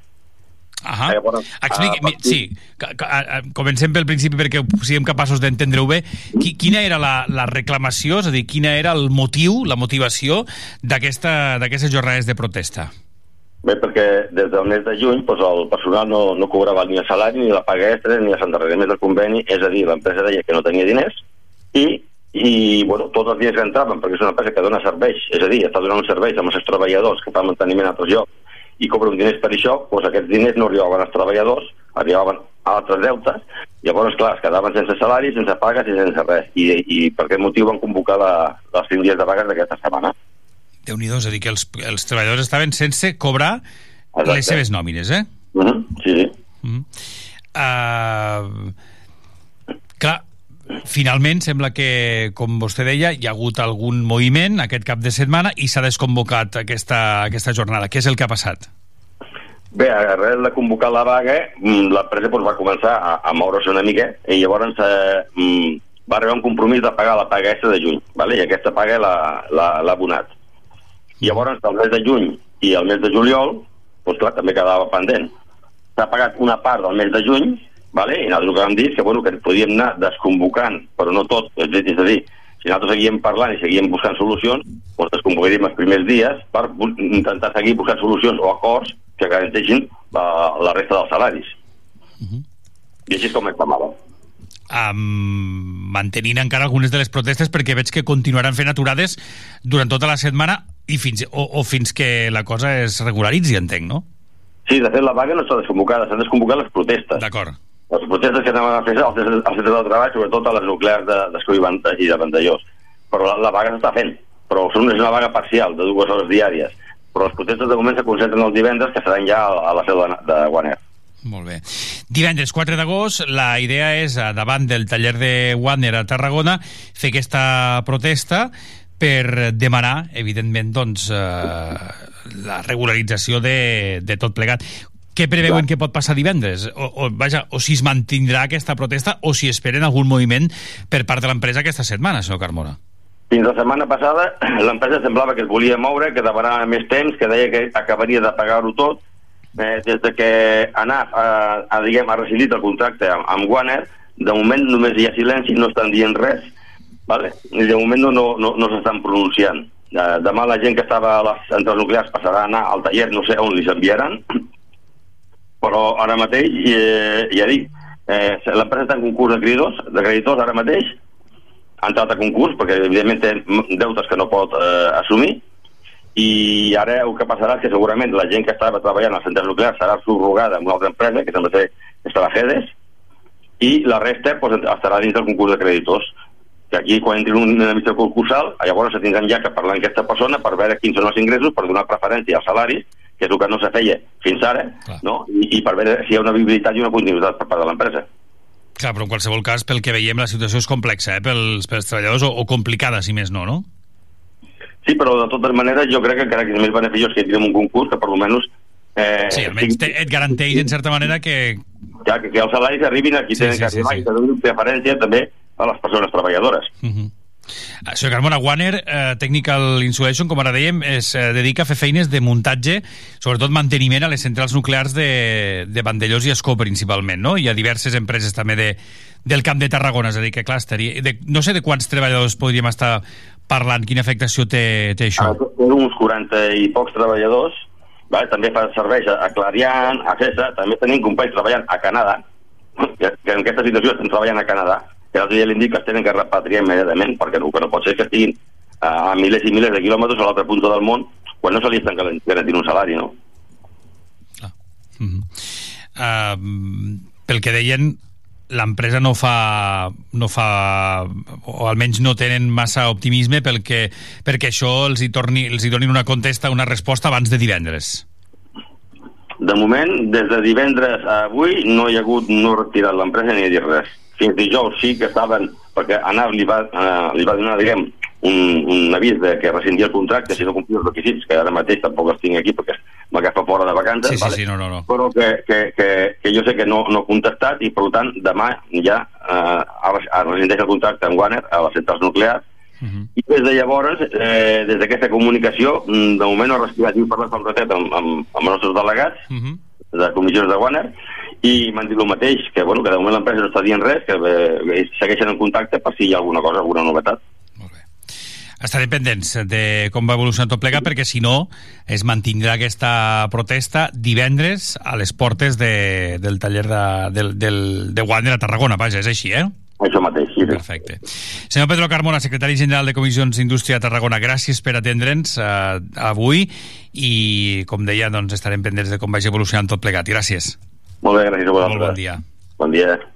Ah, llavors, Expliqui, partir... sí, comencem pel principi perquè siguem capaços d'entendre-ho bé. Quina era la, la reclamació, és a dir, quina era el motiu, la motivació d'aquestes jornades de protesta? Bé, perquè des del mes de juny doncs el personal no, no cobrava ni el salari, ni la paga extra, ni els endarreriments del conveni, és a dir, l'empresa deia que no tenia diners i, i bueno, tots els dies que entraven, perquè és una empresa que dona serveis, és a dir, està donant serveis amb els seus treballadors que fan manteniment a altres llocs, i cobren diners per això, doncs aquests diners no arribaven als treballadors, arribaven a altres deutes, llavors, clar, es quedaven sense salari, sense pagues i sense res. I, i per aquest motiu van convocar la, les 5 dies de vagues d'aquesta setmana. déu nhi és a dir, que els, els treballadors estaven sense cobrar Exacte. les seves nòmines, eh? Uh -huh. Sí, sí. Uh -huh. uh, clar, finalment sembla que, com vostè deia, hi ha hagut algun moviment aquest cap de setmana i s'ha desconvocat aquesta, aquesta jornada. Què és el que ha passat? Bé, arrel de convocar la vaga, mm, l'empresa doncs, va començar a, a moure's una mica i llavors eh, mm, va arribar un compromís de pagar la paga extra de juny, vale? i aquesta paga l'ha abonat. Llavors, el mes de juny i el mes de juliol, doncs clar, també quedava pendent. S'ha pagat una part del mes de juny vale? i nosaltres el que vam dir és que, bueno, que podíem anar desconvocant, però no tot, és a dir, si nosaltres seguíem parlant i seguíem buscant solucions, doncs desconvocaríem els primers dies per intentar seguir buscant solucions o acords que garanteixin la, la resta dels salaris. Uh -huh. I així és com reclamava. Um, mantenint encara algunes de les protestes perquè veig que continuaran fent aturades durant tota la setmana i fins, o, o fins que la cosa es regularitzi, entenc, no? Sí, de fet la vaga no està desconvocada, s'han desconvocat les protestes. D'acord les protestes que anaven a fer als centres de treball, sobretot a les nuclears d'Escó de, i de Vandellós. Però la, la vaga s'està fent, però és una vaga parcial de dues hores diàries. Però les protestes de moment se concentren els divendres, que seran ja a la seu de, de Guaner. Molt bé. Divendres 4 d'agost, la idea és, davant del taller de Warner a Tarragona, fer aquesta protesta per demanar, evidentment, doncs, eh, la regularització de, de tot plegat. Què preveuen que pot passar divendres? O, o, vaja, o si es mantindrà aquesta protesta o si esperen algun moviment per part de l'empresa aquesta setmana, senyor Carmona. Fins la setmana passada l'empresa semblava que es volia moure, que demanava més temps, que deia que acabaria de pagar-ho tot. Eh, des de que ANAF ha, ha, diguem, ha rescindit el contracte amb, amb Warner, de moment només hi ha silenci, no estan dient res, vale? i de moment no, no, no, no s'estan pronunciant. Eh, demà la gent que estava a les centrals nuclears passarà a anar al taller, no sé on li enviaran, però ara mateix, eh, ja dic, eh, l'empresa està en concurs de creditors, de creditors ara mateix, ha entrat a concurs perquè evidentment té deutes que no pot eh, assumir. I ara el que passarà és que segurament la gent que estava treballant al centre nuclear serà subrogada amb una altra empresa, que sembla ser que estarà Gedes, i la resta pues, estarà dins del concurs de creditors. Que aquí quan entri una missió concursal llavors se tindran ja que parlar amb aquesta persona per veure quins són els ingressos, per donar preferència als salaris que és el que no se feia fins ara, no? I, i per veure si hi ha una viabilitat i una continuïtat per part de l'empresa. Clar, però en qualsevol cas, pel que veiem, la situació és complexa, eh? pels, pels treballadors, o, o complicada, si més no, no? Sí, però de totes maneres jo crec que encara que és més beneficiós que entrem un concurs, que per almenys... Eh, sí, almenys te, et garanteix, en certa manera, que... Ja, que, que els salaris arribin a qui sí, tenen sí, que arribar sí, sí. i que donin preferència també a les persones treballadores. Uh -huh. Ah, Senyor Carmona, Warner eh, Technical Insulation, com ara dèiem, es eh, dedica a fer feines de muntatge, sobretot manteniment a les centrals nuclears de, de Vandellós i Escó, principalment, no? Hi ha diverses empreses també de, del Camp de Tarragona, és a dir, que clar, estaria... De, no sé de quants treballadors podríem estar parlant, quina afectació té, té això. Té uns 40 i pocs treballadors, vale? també fa serveis a Clariant, a CESA, també tenim companys treballant a Canadà, que en aquesta situació estan treballant a Canadà, l'altre dia li dic que es tenen que repatriar immediatament, perquè no, que no pot ser que estiguin a milers i milers de quilòmetres a l'altre punt del món quan no se li estan garantint un salari, no? Mm -hmm. uh, pel que deien, l'empresa no fa, no fa o almenys no tenen massa optimisme pel que, perquè això els hi, torni, els hi donin una contesta, una resposta abans de divendres. De moment, des de divendres a avui no hi ha hagut, no ha retirat l'empresa ni ha dit res fins dijous sí que estaven, perquè ANAP li va, eh, li va donar, diguem, un, un avís de que rescindia el contracte si no complia els requisits, que ara mateix tampoc els tinc aquí perquè m'agafa fora de vacances, sí, sí, vale? sí, no, no, no. però que, que, que, que jo sé que no, no ha contestat i per tant demà ja eh, es rescindeix el contracte amb Warner a les centrals nuclears Uh -huh. i des de llavors, eh, des d'aquesta comunicació, mm, de moment no ha respirat, he parlat fa un ratet amb, amb, amb els nostres delegats Uh -huh. de comissions de Warner i m'han dit el mateix, que, bueno, que de moment l'empresa no està dient res, que eh, segueixen en contacte per si hi ha alguna cosa, alguna novetat. Molt bé. Estarem pendents de com va evolucionar tot plegat, perquè si no es mantindrà aquesta protesta divendres a les portes de, del taller de, del, del, de Warner a Tarragona. Vaja, és així, eh? Això mateix, sí. Perfecte. Senyor Pedro Carmona, secretari general de Comissions d'Indústria a Tarragona, gràcies per atendre'ns eh, avui i, com deia, doncs estarem pendents de com vagi evolucionant tot plegat. Gràcies. Molt bé, gràcies a vosaltres. Molt bon dia. Bon dia.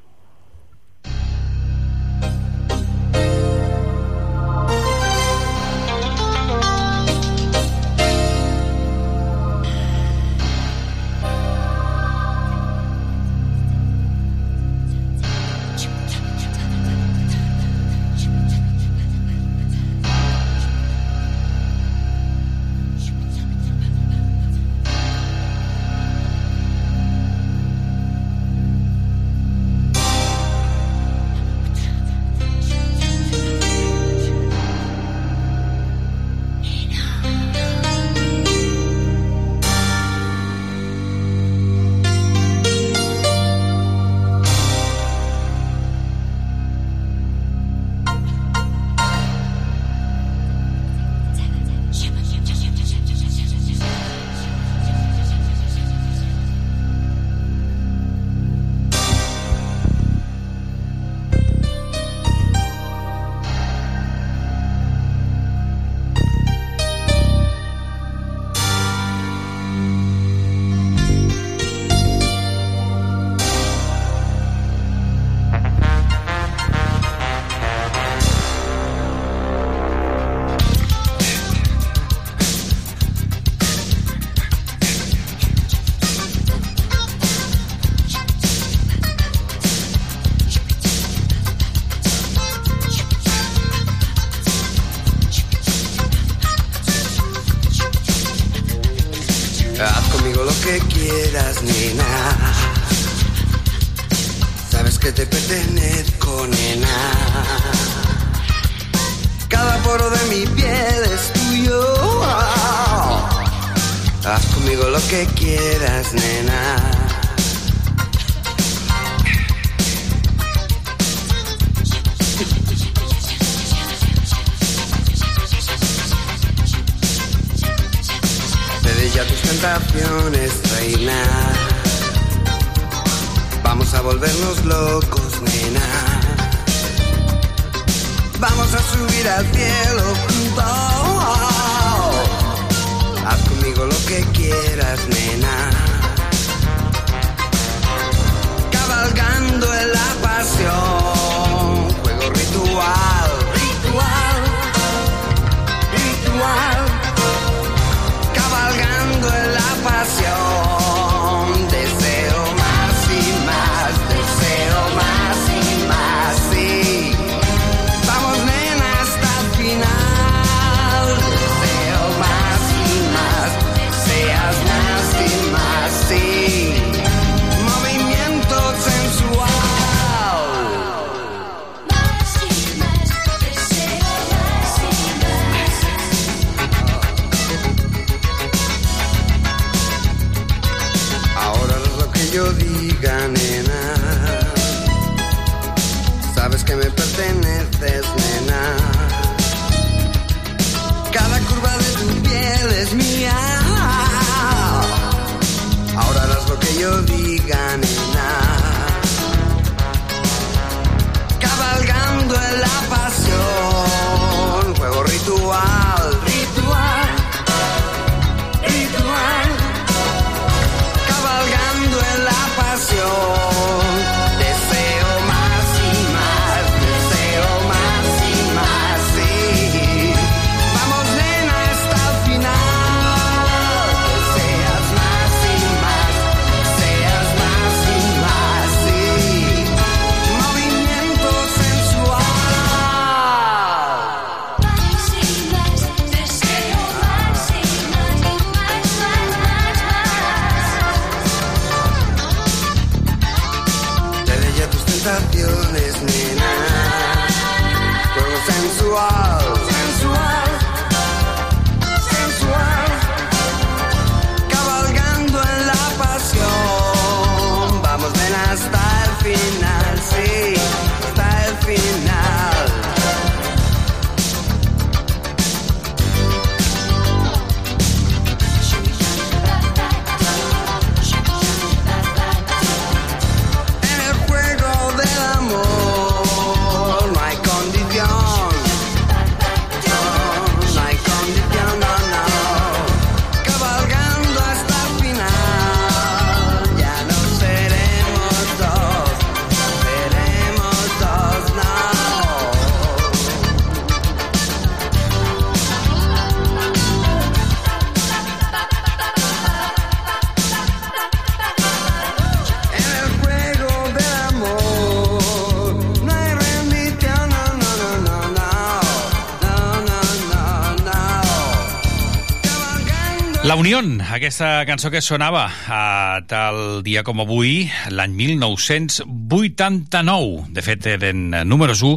La Unión, aquesta cançó que sonava a tal dia com avui, l'any 1989. De fet, eren números 1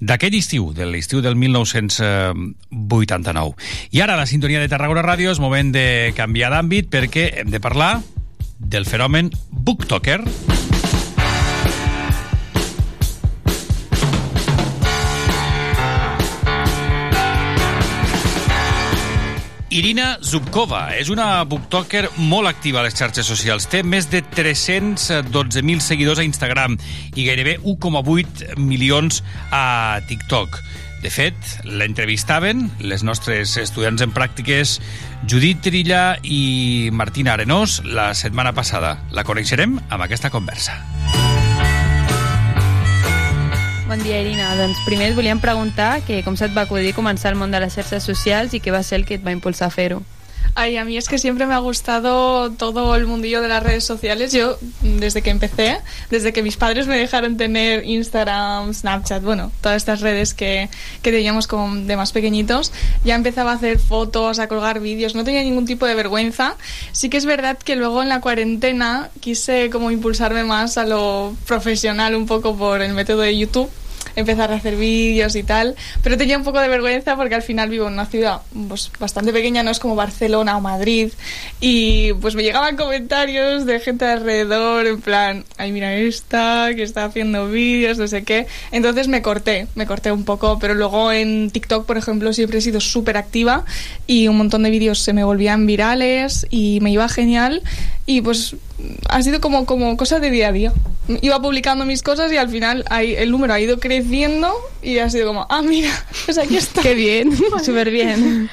d'aquell estiu, de l'estiu del 1989. I ara, la sintonia de Tarragona Ràdio, és moment de canviar d'àmbit perquè hem de parlar del fenomen booktoker. Irina Zubkova és una booktoker molt activa a les xarxes socials. Té més de 312.000 seguidors a Instagram i gairebé 1,8 milions a TikTok. De fet, l'entrevistaven les nostres estudiants en pràctiques Judit Trilla i Martina Arenós la setmana passada. La coneixerem amb aquesta conversa. Bon dia, Irina. Doncs primer et volíem preguntar que com se't va acudir començar el món de les xarxes socials i què va ser el que et va impulsar a fer-ho. Ay, a mí es que siempre me ha gustado todo el mundillo de las redes sociales. Yo, desde que empecé, desde que mis padres me dejaron tener Instagram, Snapchat, bueno, todas estas redes que, que teníamos como de más pequeñitos, ya empezaba a hacer fotos, a colgar vídeos, no tenía ningún tipo de vergüenza. Sí que es verdad que luego en la cuarentena quise como impulsarme más a lo profesional un poco por el método de YouTube empezar a hacer vídeos y tal, pero tenía un poco de vergüenza porque al final vivo en una ciudad pues, bastante pequeña, no es como Barcelona o Madrid, y pues me llegaban comentarios de gente alrededor, en plan, ay mira esta, que está haciendo vídeos, no sé qué, entonces me corté, me corté un poco, pero luego en TikTok, por ejemplo, siempre he sido súper activa y un montón de vídeos se me volvían virales y me iba genial y pues ha sido como, como cosa de día a día. Iba publicando mis cosas y al final ahí, el número ha ido creciendo y ha sido como, ah, mira, pues aquí está. Qué bien, súper bien.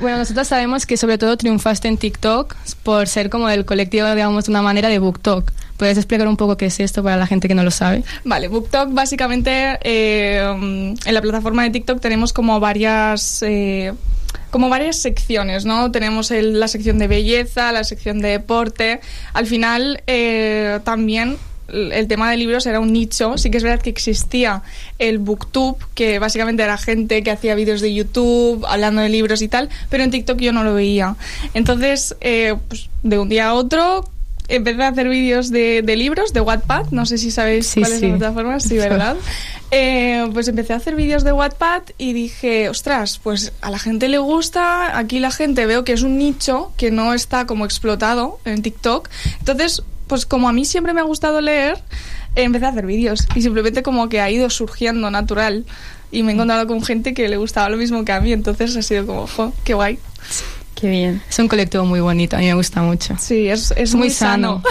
Bueno, nosotros sabemos que sobre todo triunfaste en TikTok por ser como el colectivo, digamos, de una manera de BookTok. ¿Puedes explicar un poco qué es esto para la gente que no lo sabe? Vale, BookTok básicamente eh, en la plataforma de TikTok tenemos como varias... eh, como varias secciones, ¿no? Tenemos el- la sección de belleza, la sección de deporte. Al final, eh, también el tema de libros era un nicho. Sí que es verdad que existía el booktube, que básicamente era gente que hacía vídeos de YouTube hablando de libros y tal, pero en TikTok yo no lo veía. Entonces, eh, pues, de un día a otro empecé a hacer vídeos de, de libros, de Wattpad, no sé si sabéis Sí, cuál es sí. la plataforma, sí, ¿verdad? Eh, pues empecé a hacer vídeos de Wattpad y dije, ostras, pues a la gente le gusta, aquí la gente veo que es un nicho que no está como explotado en TikTok, entonces, pues como a mí siempre me ha gustado leer, empecé a hacer vídeos y simplemente como que ha ido surgiendo natural y me he encontrado con gente que le gustaba lo mismo que a mí, entonces ha sido como, jo, qué guay. Qué bien. Es un colectivo muy bonito, a mí me gusta mucho. Sí, es, es muy, muy sano.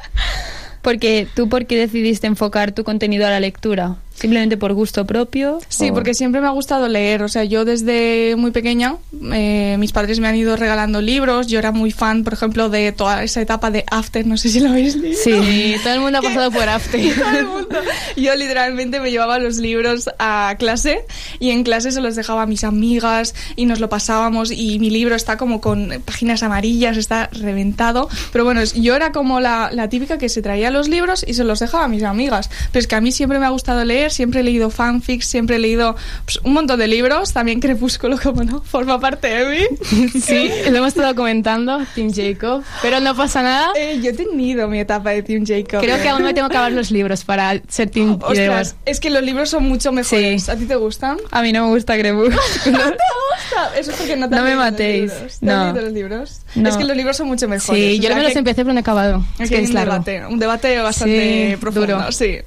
Porque tú, ¿por qué decidiste enfocar tu contenido a la lectura? ¿Simplemente por gusto propio? Sí, o- porque siempre me ha gustado leer. O sea, yo desde muy pequeña, eh, mis padres me han ido regalando libros. Yo era muy fan, por ejemplo, de toda esa etapa de After. No sé si lo habéis leído. Sí, todo el mundo ha pasado por After. Todo el mundo. Yo literalmente me llevaba los libros a clase y en clase se los dejaba a mis amigas y nos lo pasábamos y mi libro está como con páginas amarillas, está reventado. Pero bueno, yo era como la, la típica que se traía los libros y se los dejaba a mis amigas. Pero es que a mí siempre me ha gustado leer, siempre he leído fanfics, siempre he leído pues, un montón de libros, también Crepúsculo, como no, forma parte de mí. Sí, lo hemos estado comentando, Team Jacob, pero no pasa nada. Eh, yo he tenido mi etapa de Team Jacob. Creo que aún me tengo que acabar los libros para ser Team Ostras, Trevor. es que los libros son mucho mejores. Sí. ¿A ti te gustan? A mí no me gusta Crepúsculo. ¿No te gusta? Eso es porque no te No me los matéis. ¿Te has No. leído los libros? No. Es que los libros son mucho mejores. Sí, O yo sea, no me los que- empecé, pero no he acabado. Es que es un largo. debate, un debate bastante Sí, profundo, duro. sí.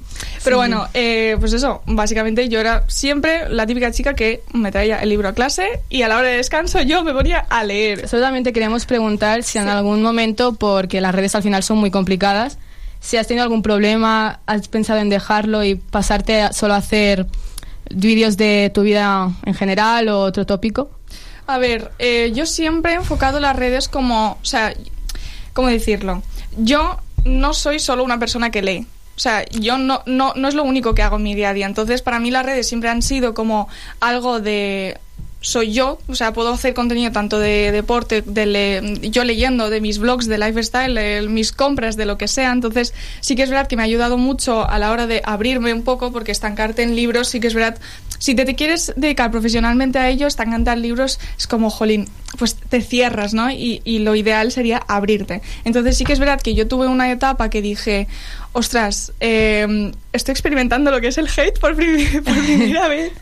Pero bueno, eh, pues eso, básicamente yo era siempre la típica chica que me traía el libro a clase y a la hora de descanso yo me ponía a leer. Solamente queríamos preguntar si en algún momento, porque las redes al final son muy complicadas, si has tenido algún problema, has pensado en dejarlo y pasarte a solo a hacer vídeos de tu vida en general o otro tópico. A ver, eh, yo siempre he enfocado las redes como, o sea, ¿cómo decirlo? Yo no soy solo una persona que lee. O sea, yo no, no, no es lo único que hago en mi día a día. Entonces, para mí las redes siempre han sido como algo de soy yo, o sea, puedo hacer contenido tanto de deporte, de le- yo leyendo, de mis blogs, de lifestyle, de mis compras, de lo que sea. Entonces, sí que es verdad que me ha ayudado mucho a la hora de abrirme un poco, porque estancarte en libros, sí que es verdad, si te, te quieres dedicar profesionalmente a ello, estancarte en libros es como, jolín, pues te cierras, ¿no? Y, y lo ideal sería abrirte. Entonces, sí que es verdad que yo tuve una etapa que dije, ostras, eh, estoy experimentando lo que es el hate por, prim- por primera vez,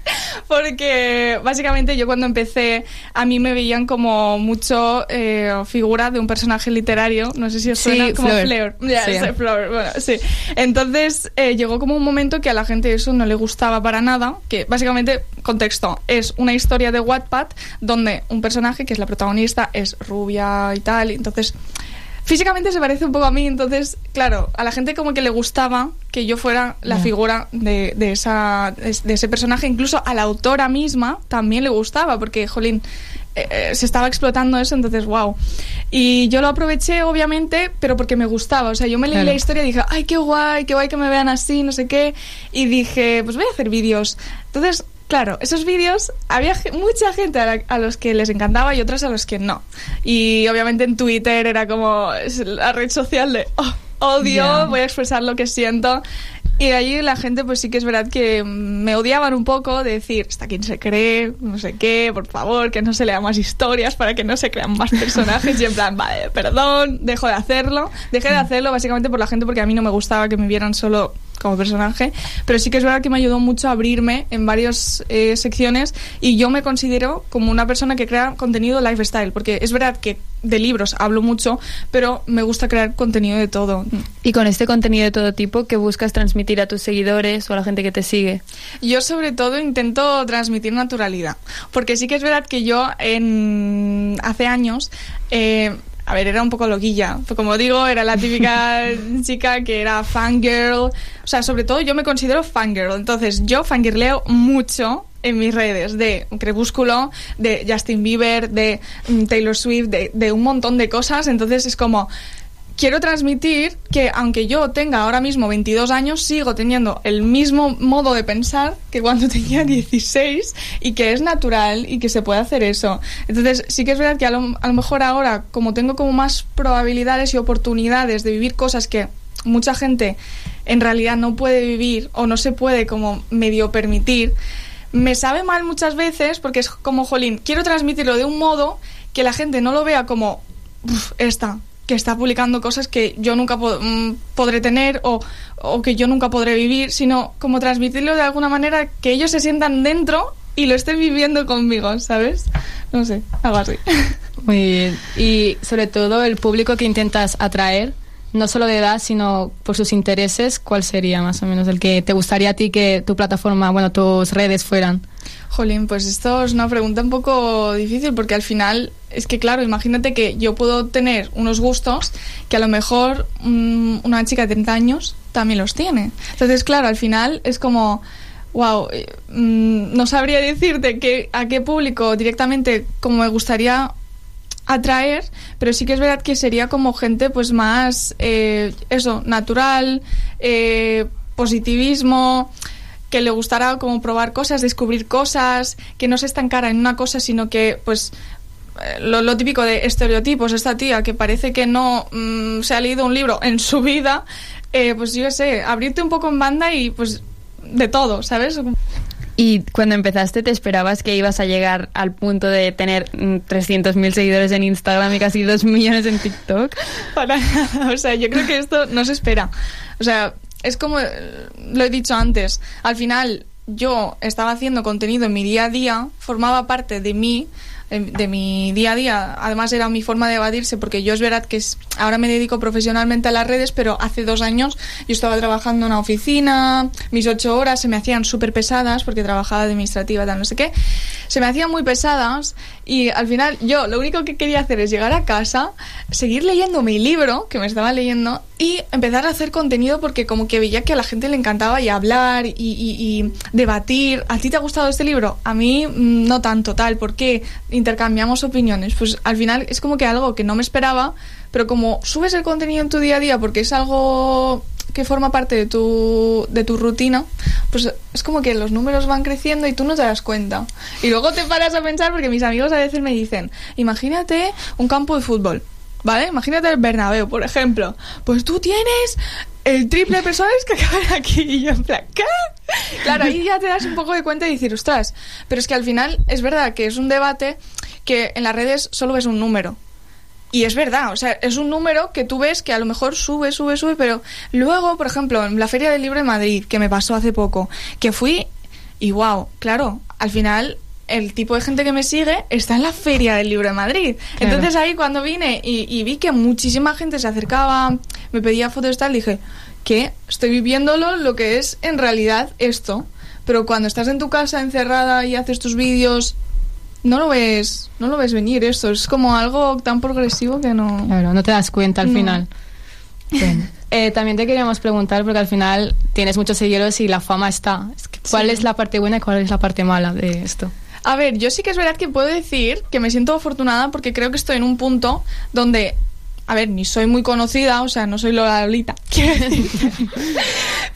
porque básicamente yo cuando empecé, a mí me veían como mucho eh, figura de un personaje literario, no sé si os Sí, suena, como Fleur. Sí. sí, Fleur, bueno, sí. Entonces eh, llegó como un momento que a la gente eso no le gustaba para nada, que básicamente, contexto, es una historia de Wattpad donde un personaje que es la protagonista es rubia y tal, y entonces físicamente se parece un poco a mí, entonces, claro, a la gente como que le gustaba que yo fuera la figura de, de esa, de ese personaje, incluso a la autora misma también le gustaba, porque, jolín, eh, eh, se estaba explotando eso, entonces, wow. Y yo lo aproveché, obviamente, pero porque me gustaba, o sea, yo me leí Claro. la historia y dije, ay, qué guay, qué guay que me vean así, no sé qué, y dije, pues voy a hacer vídeos. Entonces, Claro, esos vídeos había mucha gente a, la- a los que les encantaba y otras a los que no. Y obviamente en Twitter era como la red social de "Oh, odio, voy a expresar lo que siento. Y allí la gente pues sí que es verdad que me odiaban un poco de decir, ¿está quién se cree? No sé qué, por favor, que no se lea más historias para que no se crean más personajes. y en plan, vale, perdón, dejo de hacerlo. Dejé de hacerlo básicamente por la gente porque a mí no me gustaba que me vieran solo como personaje, pero sí que es verdad que me ayudó mucho a abrirme en varias eh, secciones y yo me considero como una persona que crea contenido lifestyle, porque es verdad que de libros hablo mucho, pero me gusta crear contenido de todo. Y con este contenido de todo tipo, ¿qué buscas transmitir a tus seguidores o a la gente que te sigue? Yo sobre todo intento transmitir naturalidad, porque sí que es verdad que yo en hace años eh, a ver, era un poco loquilla. Como digo, era la típica chica que era fangirl. O sea, sobre todo yo me considero fangirl. Entonces, yo fangirleo mucho en mis redes de Crepúsculo, de Justin Bieber, de mm, Taylor Swift, de, un montón de cosas. Entonces, es como quiero transmitir que aunque yo tenga ahora mismo 22 años, sigo teniendo el mismo modo de pensar que cuando tenía 16 y que es natural y que se puede hacer eso. Entonces sí que es verdad que a lo mejor ahora, como tengo como más probabilidades y oportunidades de vivir cosas que mucha gente en realidad no puede vivir o no se puede como medio permitir, me sabe mal muchas veces porque es como, jolín, quiero transmitirlo de un modo que la gente no lo vea como "Uf, esta que está publicando cosas que yo nunca mm, podré tener o, o que yo nunca podré vivir, sino como transmitirlo de alguna manera que ellos se sientan dentro y lo estén viviendo conmigo, ¿sabes? No sé, algo así. Muy bien. Y sobre todo el público que intentas atraer, no solo de edad, sino por sus intereses, ¿cuál sería más o menos el que te gustaría a ti que tu plataforma, bueno, tus redes fueran? Jolín, pues esto es una pregunta un poco difícil porque al final es que claro, imagínate que yo puedo tener unos gustos que a lo mejor mm, una chica de 30 años también los tiene. Entonces, claro, al final es como wow, eh, mm, no sabría decirte que, a qué público directamente como me gustaría atraer, pero sí que es verdad que sería como gente pues más, eh, eso, natural, eh, positivismo, que le gustara como probar cosas, descubrir cosas, que no se estancara en una cosa, sino que pues eh, lo, típico de estereotipos, esta tía que parece que no mm, se ha leído un libro en su vida, eh, pues yo sé, abrirte un poco en banda y pues de todo, ¿sabes? Y cuando empezaste, ¿te esperabas que ibas a llegar al punto de tener mm, 300.000 seguidores en Instagram y casi 2 millones en TikTok? Para nada. O sea, yo creo que esto no se espera. O sea, es como eh, lo he dicho antes. Al final, yo estaba haciendo contenido en mi día a día, formaba parte de mí, de mi día a día. Además, era mi forma de evadirse, porque yo es verdad que es- ahora me dedico profesionalmente a las redes, pero hace dos años yo estaba trabajando en una oficina, mis ocho horas se me hacían súper pesadas, porque trabajaba administrativa, tal, no sé qué. Se me hacían muy pesadas y al final yo lo único que quería hacer es llegar a casa, seguir leyendo mi libro, que me estaba leyendo, y empezar a hacer contenido porque como que veía que a la gente le encantaba y hablar y, y- y debatir. ¿A ti te ha gustado este libro? A mí mm, no tanto, tal. ¿Por qué? Intercambiamos opiniones. Pues al final es como que algo que no me esperaba, pero como subes el contenido en tu día a día porque es algo que forma parte de tu, de tu rutina, pues es como que los números van creciendo y tú no te das cuenta. Y luego te paras a pensar porque mis amigos a veces me dicen, imagínate un campo de fútbol, ¿vale? Imagínate el Bernabéu, por ejemplo. Pues tú tienes el triple de personas que acaban aquí y yo en plan, ¿qué? Claro, ahí ya te das un poco de cuenta y decir, ostras, pero es que al final es verdad que es un debate que en las redes solo ves un número. Y es verdad, o sea, es un número que tú ves que a lo mejor sube, sube, sube, pero luego, por ejemplo, en la Feria del Libro de Madrid, que me pasó hace poco, que fui y wow, claro, al final el tipo de gente que me sigue está en la Feria del Libro de Madrid. Claro. Entonces ahí cuando vine y, y vi que muchísima gente se acercaba, me pedía fotos y tal, dije que estoy viviéndolo lo que es en realidad esto. Pero cuando estás en tu casa encerrada y haces tus vídeos, no lo ves, no lo ves venir esto. Es como algo tan progresivo que no. Claro, no te das cuenta al No. final. Eh, también te queríamos preguntar, porque al final tienes muchos seguidores y la fama está. ¿Cuál Sí. es la parte buena y cuál es la parte mala de esto? A ver, yo sí que es verdad que puedo decir que me siento afortunada porque creo que estoy en un punto donde, a ver, ni soy muy conocida, o sea, no soy Lola Lolita,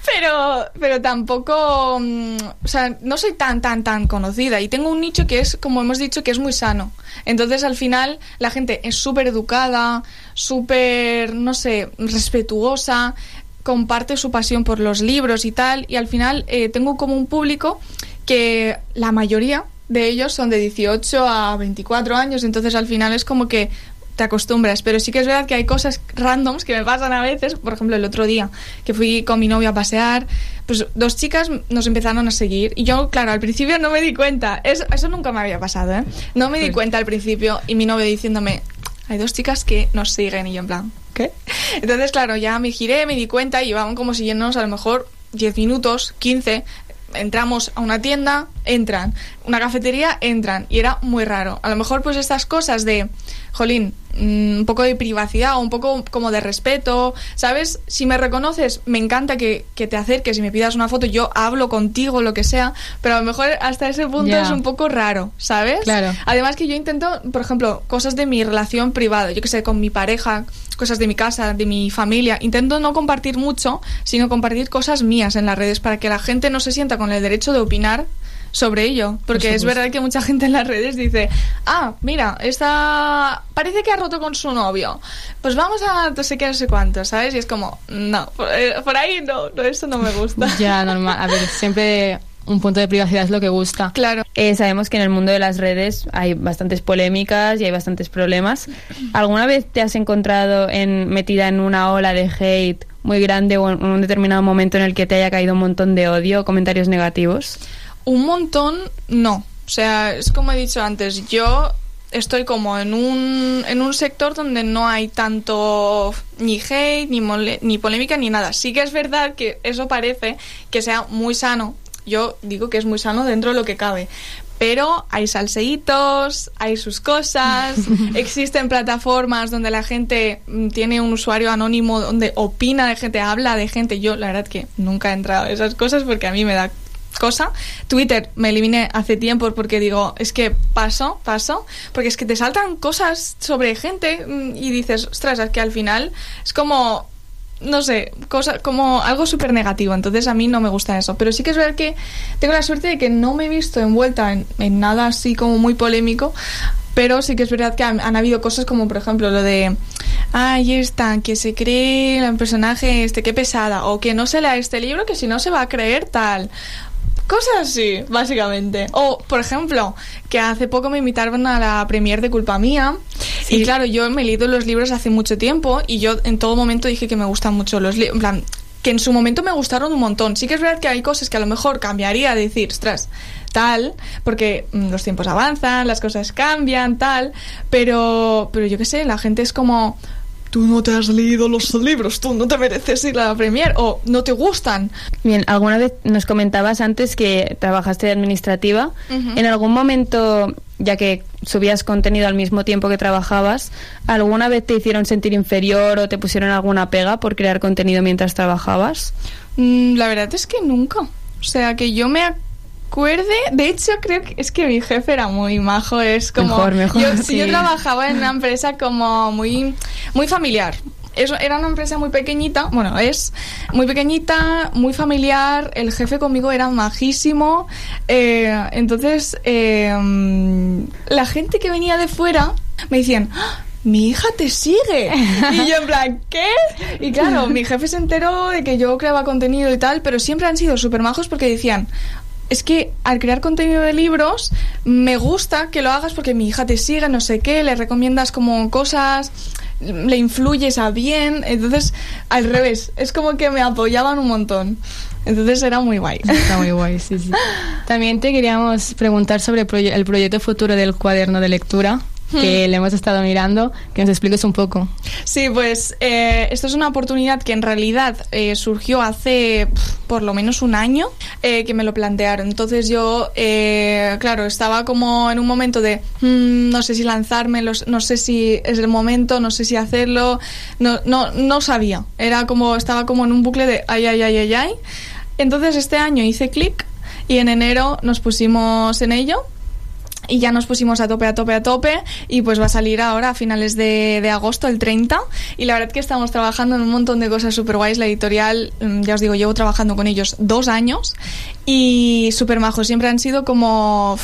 pero, pero tampoco, mm, o sea, no soy tan, tan, tan conocida y tengo un nicho que es, como hemos dicho, que es muy sano. Entonces, al final, la gente es súper educada, súper, no sé, respetuosa, comparte su pasión por los libros y tal, y al final eh, tengo como un público que la mayoría de ellos son de 18 a 24 años, entonces al final es como que te acostumbras, pero sí que es verdad que hay cosas randoms que me pasan a veces, por ejemplo el otro día que fui con mi novio a pasear, pues dos chicas nos empezaron a seguir y yo, claro, al principio no me di cuenta, eso, eso nunca me había pasado, ¿eh? No me di cuenta al principio y mi novio diciéndome, hay dos chicas que nos siguen y yo en plan, ¿qué? Entonces, claro, ya me giré, me di cuenta y llevaban como siguiéndonos a lo mejor 10 minutos, 15. Entramos a una tienda, entran. Una cafetería, entran. Y era muy raro. A lo mejor, pues estas cosas de, jolín, mm, un poco de privacidad o un poco como de respeto, ¿sabes? Si me reconoces, me encanta que, que te acerques y me pidas una foto, yo hablo contigo, lo que sea, pero a lo mejor hasta ese punto es un poco raro, ¿sabes? Claro. Además que yo intento, por ejemplo, cosas de mi relación privada, yo que sé, con mi pareja, cosas de mi casa, de mi familia, intento no compartir mucho, sino compartir cosas mías en las redes para que la gente no se sienta con el derecho de opinar sobre ello, porque es verdad que mucha gente en las redes dice, ah, mira, esta parece que ha roto con su novio, pues vamos a no sé qué, no sé cuánto, ¿sabes? Y es como, no, por, eh, por ahí no, no, eso no me gusta. Ya, normal. A ver, siempre un punto de privacidad es lo que gusta. Claro. Eh, sabemos que en el mundo de las redes hay bastantes polémicas y hay bastantes problemas. ¿Alguna vez te has encontrado en, metida en una ola de hate muy grande o en un determinado momento en el que te haya caído un montón de odio o comentarios negativos? Un montón, no. O sea, es como he dicho antes, yo estoy como en un, en un sector donde no hay tanto ni hate, ni, mole- ni polémica, ni nada. Sí que es verdad que eso parece que sea muy sano. Yo digo que es muy sano dentro de lo que cabe. Pero hay salseitos, hay sus cosas, existen plataformas donde la gente mm, tiene un usuario anónimo donde opina de gente, habla de gente. Yo la verdad que nunca he entrado a esas cosas porque a mí me da cosa. Twitter me eliminé hace tiempo porque digo, es que paso, paso, porque es que te saltan cosas sobre gente mm, y dices, ostras, es que al final es como no sé, cosa, como algo súper negativo. Entonces a mí no me gusta eso. Pero sí que es verdad que tengo la suerte de que no me he visto envuelta en, nada así como muy polémico. Pero sí que es verdad que han, habido cosas como, por ejemplo, lo de, ay, esta, que se cree el personaje este, qué pesada, o que no se lea este libro, que si no se va a creer tal. Cosas así, básicamente. O, por ejemplo, que hace poco me invitaron a la premier de Culpa Mía. Y claro, yo me he leído los libros hace mucho tiempo y yo en todo momento dije que me gustan mucho los libros. En plan, que en su momento me gustaron un montón. Sí que es verdad que hay cosas que a lo mejor cambiaría, decir, ostras, tal, porque mm, los tiempos avanzan, las cosas cambian, tal. Pero, pero yo qué sé, la gente es como tú no te has leído los libros, tú no te mereces ir a la premier o no te gustan. Bien, alguna vez nos comentabas antes que trabajaste de administrativa. En algún momento, ya que subías contenido al mismo tiempo que trabajabas, ¿alguna vez te hicieron sentir inferior o te pusieron alguna pega por crear contenido mientras trabajabas? Mm, la verdad es que nunca. O sea, que yo me acuerde, de hecho creo que es que mi jefe era muy majo, es como Mejor, mejor, yo, si yo trabajaba en una empresa como muy muy familiar. Eso era una empresa muy pequeñita, bueno, es muy pequeñita, muy familiar, el jefe conmigo era majísimo, eh, entonces eh, la gente que venía de fuera me decían, "¡Ah! mi hija te sigue. Y yo en plan, ¿qué? Y claro, mi jefe se enteró de que yo creaba contenido y tal, pero siempre han sido súper majos porque decían, es que al crear contenido de libros me gusta que lo hagas porque mi hija te sigue, no sé qué, le recomiendas como cosas, le influyes a bien, entonces al revés, es como que me apoyaban un montón. Entonces era muy guay. Está muy guay, sí, sí. También te queríamos preguntar sobre el, proye- el proyecto futuro del cuaderno de lectura, que le hemos estado mirando, que nos expliques un poco. Sí, pues eh, esto es una oportunidad que en realidad eh, surgió hace por lo menos un año eh, que me lo plantearon. Entonces yo, eh, claro, estaba como en un momento de mm, no sé si lanzarme, los- no sé si es el momento, no sé si hacerlo, no, no, no sabía. Era como, estaba como en un bucle de ay, ay, ay, ay, ay. Entonces este año hice clic y en enero nos pusimos en ello y ya nos pusimos a tope, a tope, a tope y pues va a salir ahora a finales de, de agosto, el 30 y la verdad que estamos trabajando en un montón de cosas súper guays, la editorial, mm, ya os digo, llevo trabajando con ellos dos años y súper majos, siempre han sido como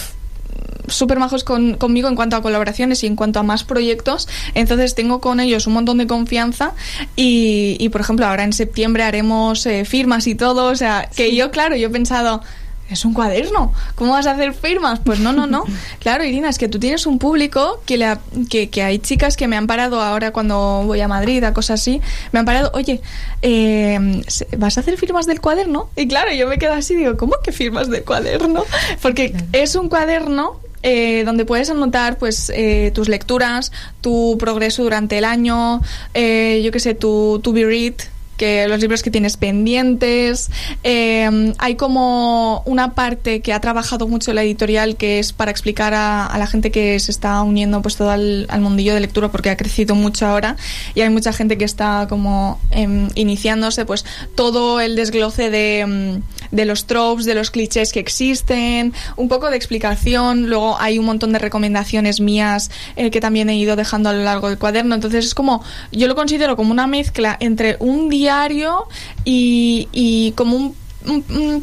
súper majos con- conmigo en cuanto a colaboraciones y en cuanto a más proyectos. Entonces tengo con ellos un montón de confianza y, y, por ejemplo, ahora en septiembre haremos eh, firmas y todo. O sea, que yo, claro, yo he pensado... Es un cuaderno. ¿Cómo vas a hacer firmas? Pues no, no, no. Claro, Irina, es que tú tienes un público que, le ha- que, que hay chicas que me han parado ahora cuando voy a Madrid, a cosas así. Me han parado, oye, eh, ¿vas a hacer firmas del cuaderno? Y claro, yo me quedo así digo, ¿cómo que firmas del cuaderno? Porque es un cuaderno eh, donde puedes anotar pues eh, tus lecturas, tu progreso durante el año, eh, yo qué sé, tu, tu be read, que los libros que tienes pendientes. Eh, hay como una parte que ha trabajado mucho la editorial que es para explicar a, la gente que se está uniendo pues todo al, mundillo de lectura porque ha crecido mucho ahora y hay mucha gente que está como em, iniciándose pues todo el desgloce de, em, de los tropes, de los clichés que existen, un poco de explicación, luego hay un montón de recomendaciones mías eh, que también he ido dejando a lo largo del cuaderno, entonces es como, yo lo considero como una mezcla entre un diario y, y como un,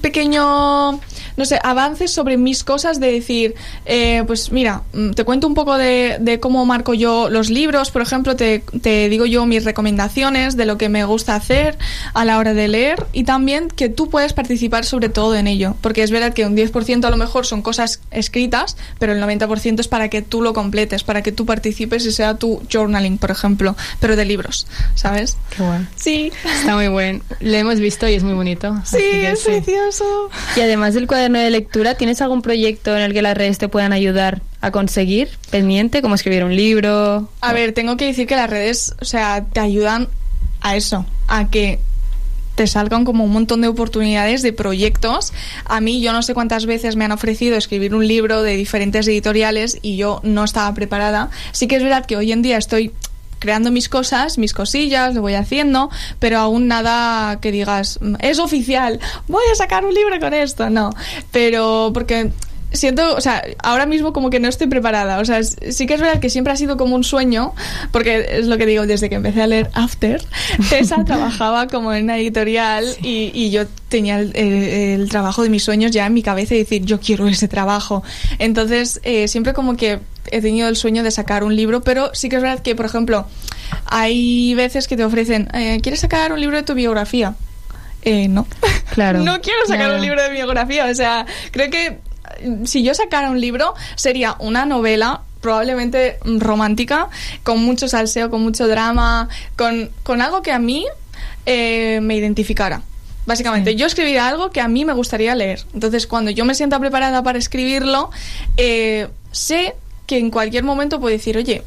pequeño, no sé, avance sobre mis cosas de decir, eh, pues mira, mm, te cuento un poco de, de cómo marco yo los libros, por ejemplo, te, te digo yo mis recomendaciones de lo que me gusta hacer a la hora de leer y también que tú puedes participar sobre todo en ello, porque es verdad que un 10% a lo mejor son cosas escritas, pero el 90% es para que tú lo completes, para que tú participes y sea tu journaling, por ejemplo, pero de libros, ¿sabes? Qué bueno. Sí. Está muy bueno. Lo hemos visto y es muy bonito. Sí, es precioso. Y además del cuaderno de lectura, ¿tienes algún proyecto en el que las redes te puedan ayudar a conseguir pendiente, como escribir un libro? A ver, tengo que decir que las redes, o sea, te ayudan a eso, a que te salgan como un montón de oportunidades de proyectos. A mí yo no sé cuántas veces me han ofrecido escribir un libro de diferentes editoriales y yo no estaba preparada. Sí que es verdad que hoy en día estoy creando mis cosas, mis cosillas, lo voy haciendo, pero aún nada que digas, "Mm, es oficial, voy a sacar un libro con esto, no. Pero porque siento, o sea, ahora mismo como que no estoy preparada. O sea, sí que es verdad que siempre ha sido como un sueño, porque es lo que digo, desde que empecé a leer After, Tessa trabajaba como en una editorial y, y yo tenía el, el- el trabajo de mis sueños ya en mi cabeza y decir, yo quiero ese trabajo. Entonces, eh, siempre como que he tenido el sueño de sacar un libro, pero sí que es verdad que, por ejemplo, hay veces que te ofrecen, eh, ¿quieres sacar un libro de tu biografía? Eh, no. Claro. no quiero sacar Claro. un libro de biografía. O sea, creo que si yo sacara un libro sería una novela probablemente romántica, con mucho salseo, con mucho drama, con, con algo que a mí eh, me identificara. Básicamente, yo escribiría algo que a mí me gustaría leer. Entonces, cuando yo me sienta preparada para escribirlo, eh, sé que en cualquier momento puedo decir, oye,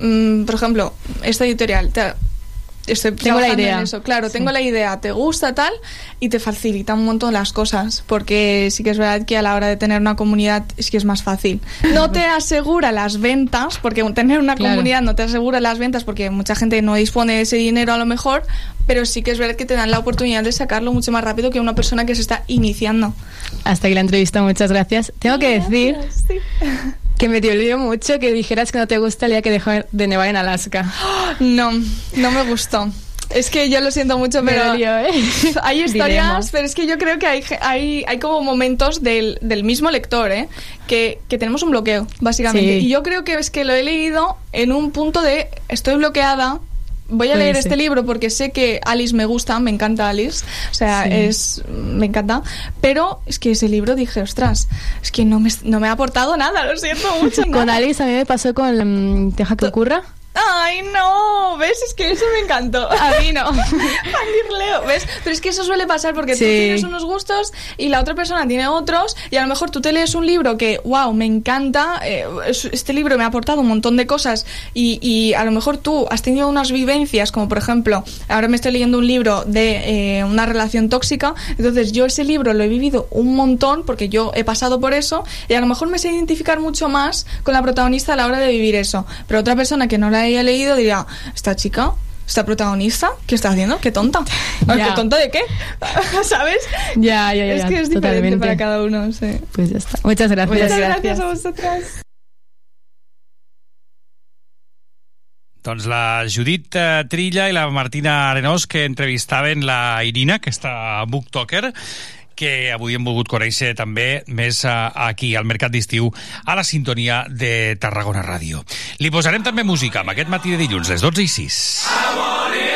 mm, por ejemplo, esta editorial, te- estoy Tengo la idea. en eso. Claro, Sí. tengo la idea, te gusta tal y te facilita un montón las cosas, porque sí que es verdad que a la hora de tener una comunidad es que es más fácil. No te asegura las ventas, porque tener una Claro. comunidad no te asegura las ventas porque mucha gente no dispone de ese dinero a lo mejor, pero sí que es verdad que te dan la oportunidad de sacarlo mucho más rápido que una persona que se está iniciando. Hasta aquí la entrevista, muchas gracias. Tengo que decir que me dolió mucho que dijeras que no te gusta el día que dejó de nevar en Alaska. No, no me gustó. Es que yo lo siento mucho, pero dolió, ¿eh? hay historias, Diremos. pero es que yo creo que hay, hay, hay como momentos del, del mismo lector, ¿eh? Que, que tenemos un bloqueo, básicamente. Sí. Y yo creo que es que lo he leído en un punto de estoy bloqueada. Voy a leer este libro porque sé que Alice me gusta, me encanta Alice, o sea, Sí. es me encanta, pero es que ese libro dije, ostras, es que no me, no me ha aportado nada, lo siento mucho. Con. Alice a mí me pasó con mm, Deja que ocurra. Ay, no, ¿ves? Es que eso me encantó. A mí no. Fangirl Leo, ¿ves? Pero es que eso suele pasar porque tú Sí. tienes unos gustos y la otra persona tiene otros y a lo mejor tú te lees un libro que, wow, me encanta, eh, es- este libro me ha aportado un montón de cosas y, y a lo mejor tú has tenido unas vivencias como por ejemplo, ahora me estoy leyendo un libro de eh, una relación tóxica, entonces yo ese libro lo he vivido un montón porque yo he pasado por eso y a lo mejor me sé identificar mucho más con la protagonista a la hora de vivir eso, pero otra persona que no la haya leído dirá, esta chica esta protagonista, ¿qué está haciendo? ¡Qué tonta! Ay, Ya. ¿Qué tonta de qué? ¿Sabes? Ya, ya, ya. es que es diferente totalmente. para cada uno, sí. Pues ya está. Muchas gracias. Muchas gracias a vosotras. Doncs la Judit eh, Trilla i la Martina Arenós que entrevistaven la Irina, que està a Booktoker, que avui hem volgut conèixer també més eh, aquí al Mercat d'Estiu a la sintonia de Tarragona Ràdio. Li posarem també música amb aquest matí de dilluns, les 12 i 6. adventure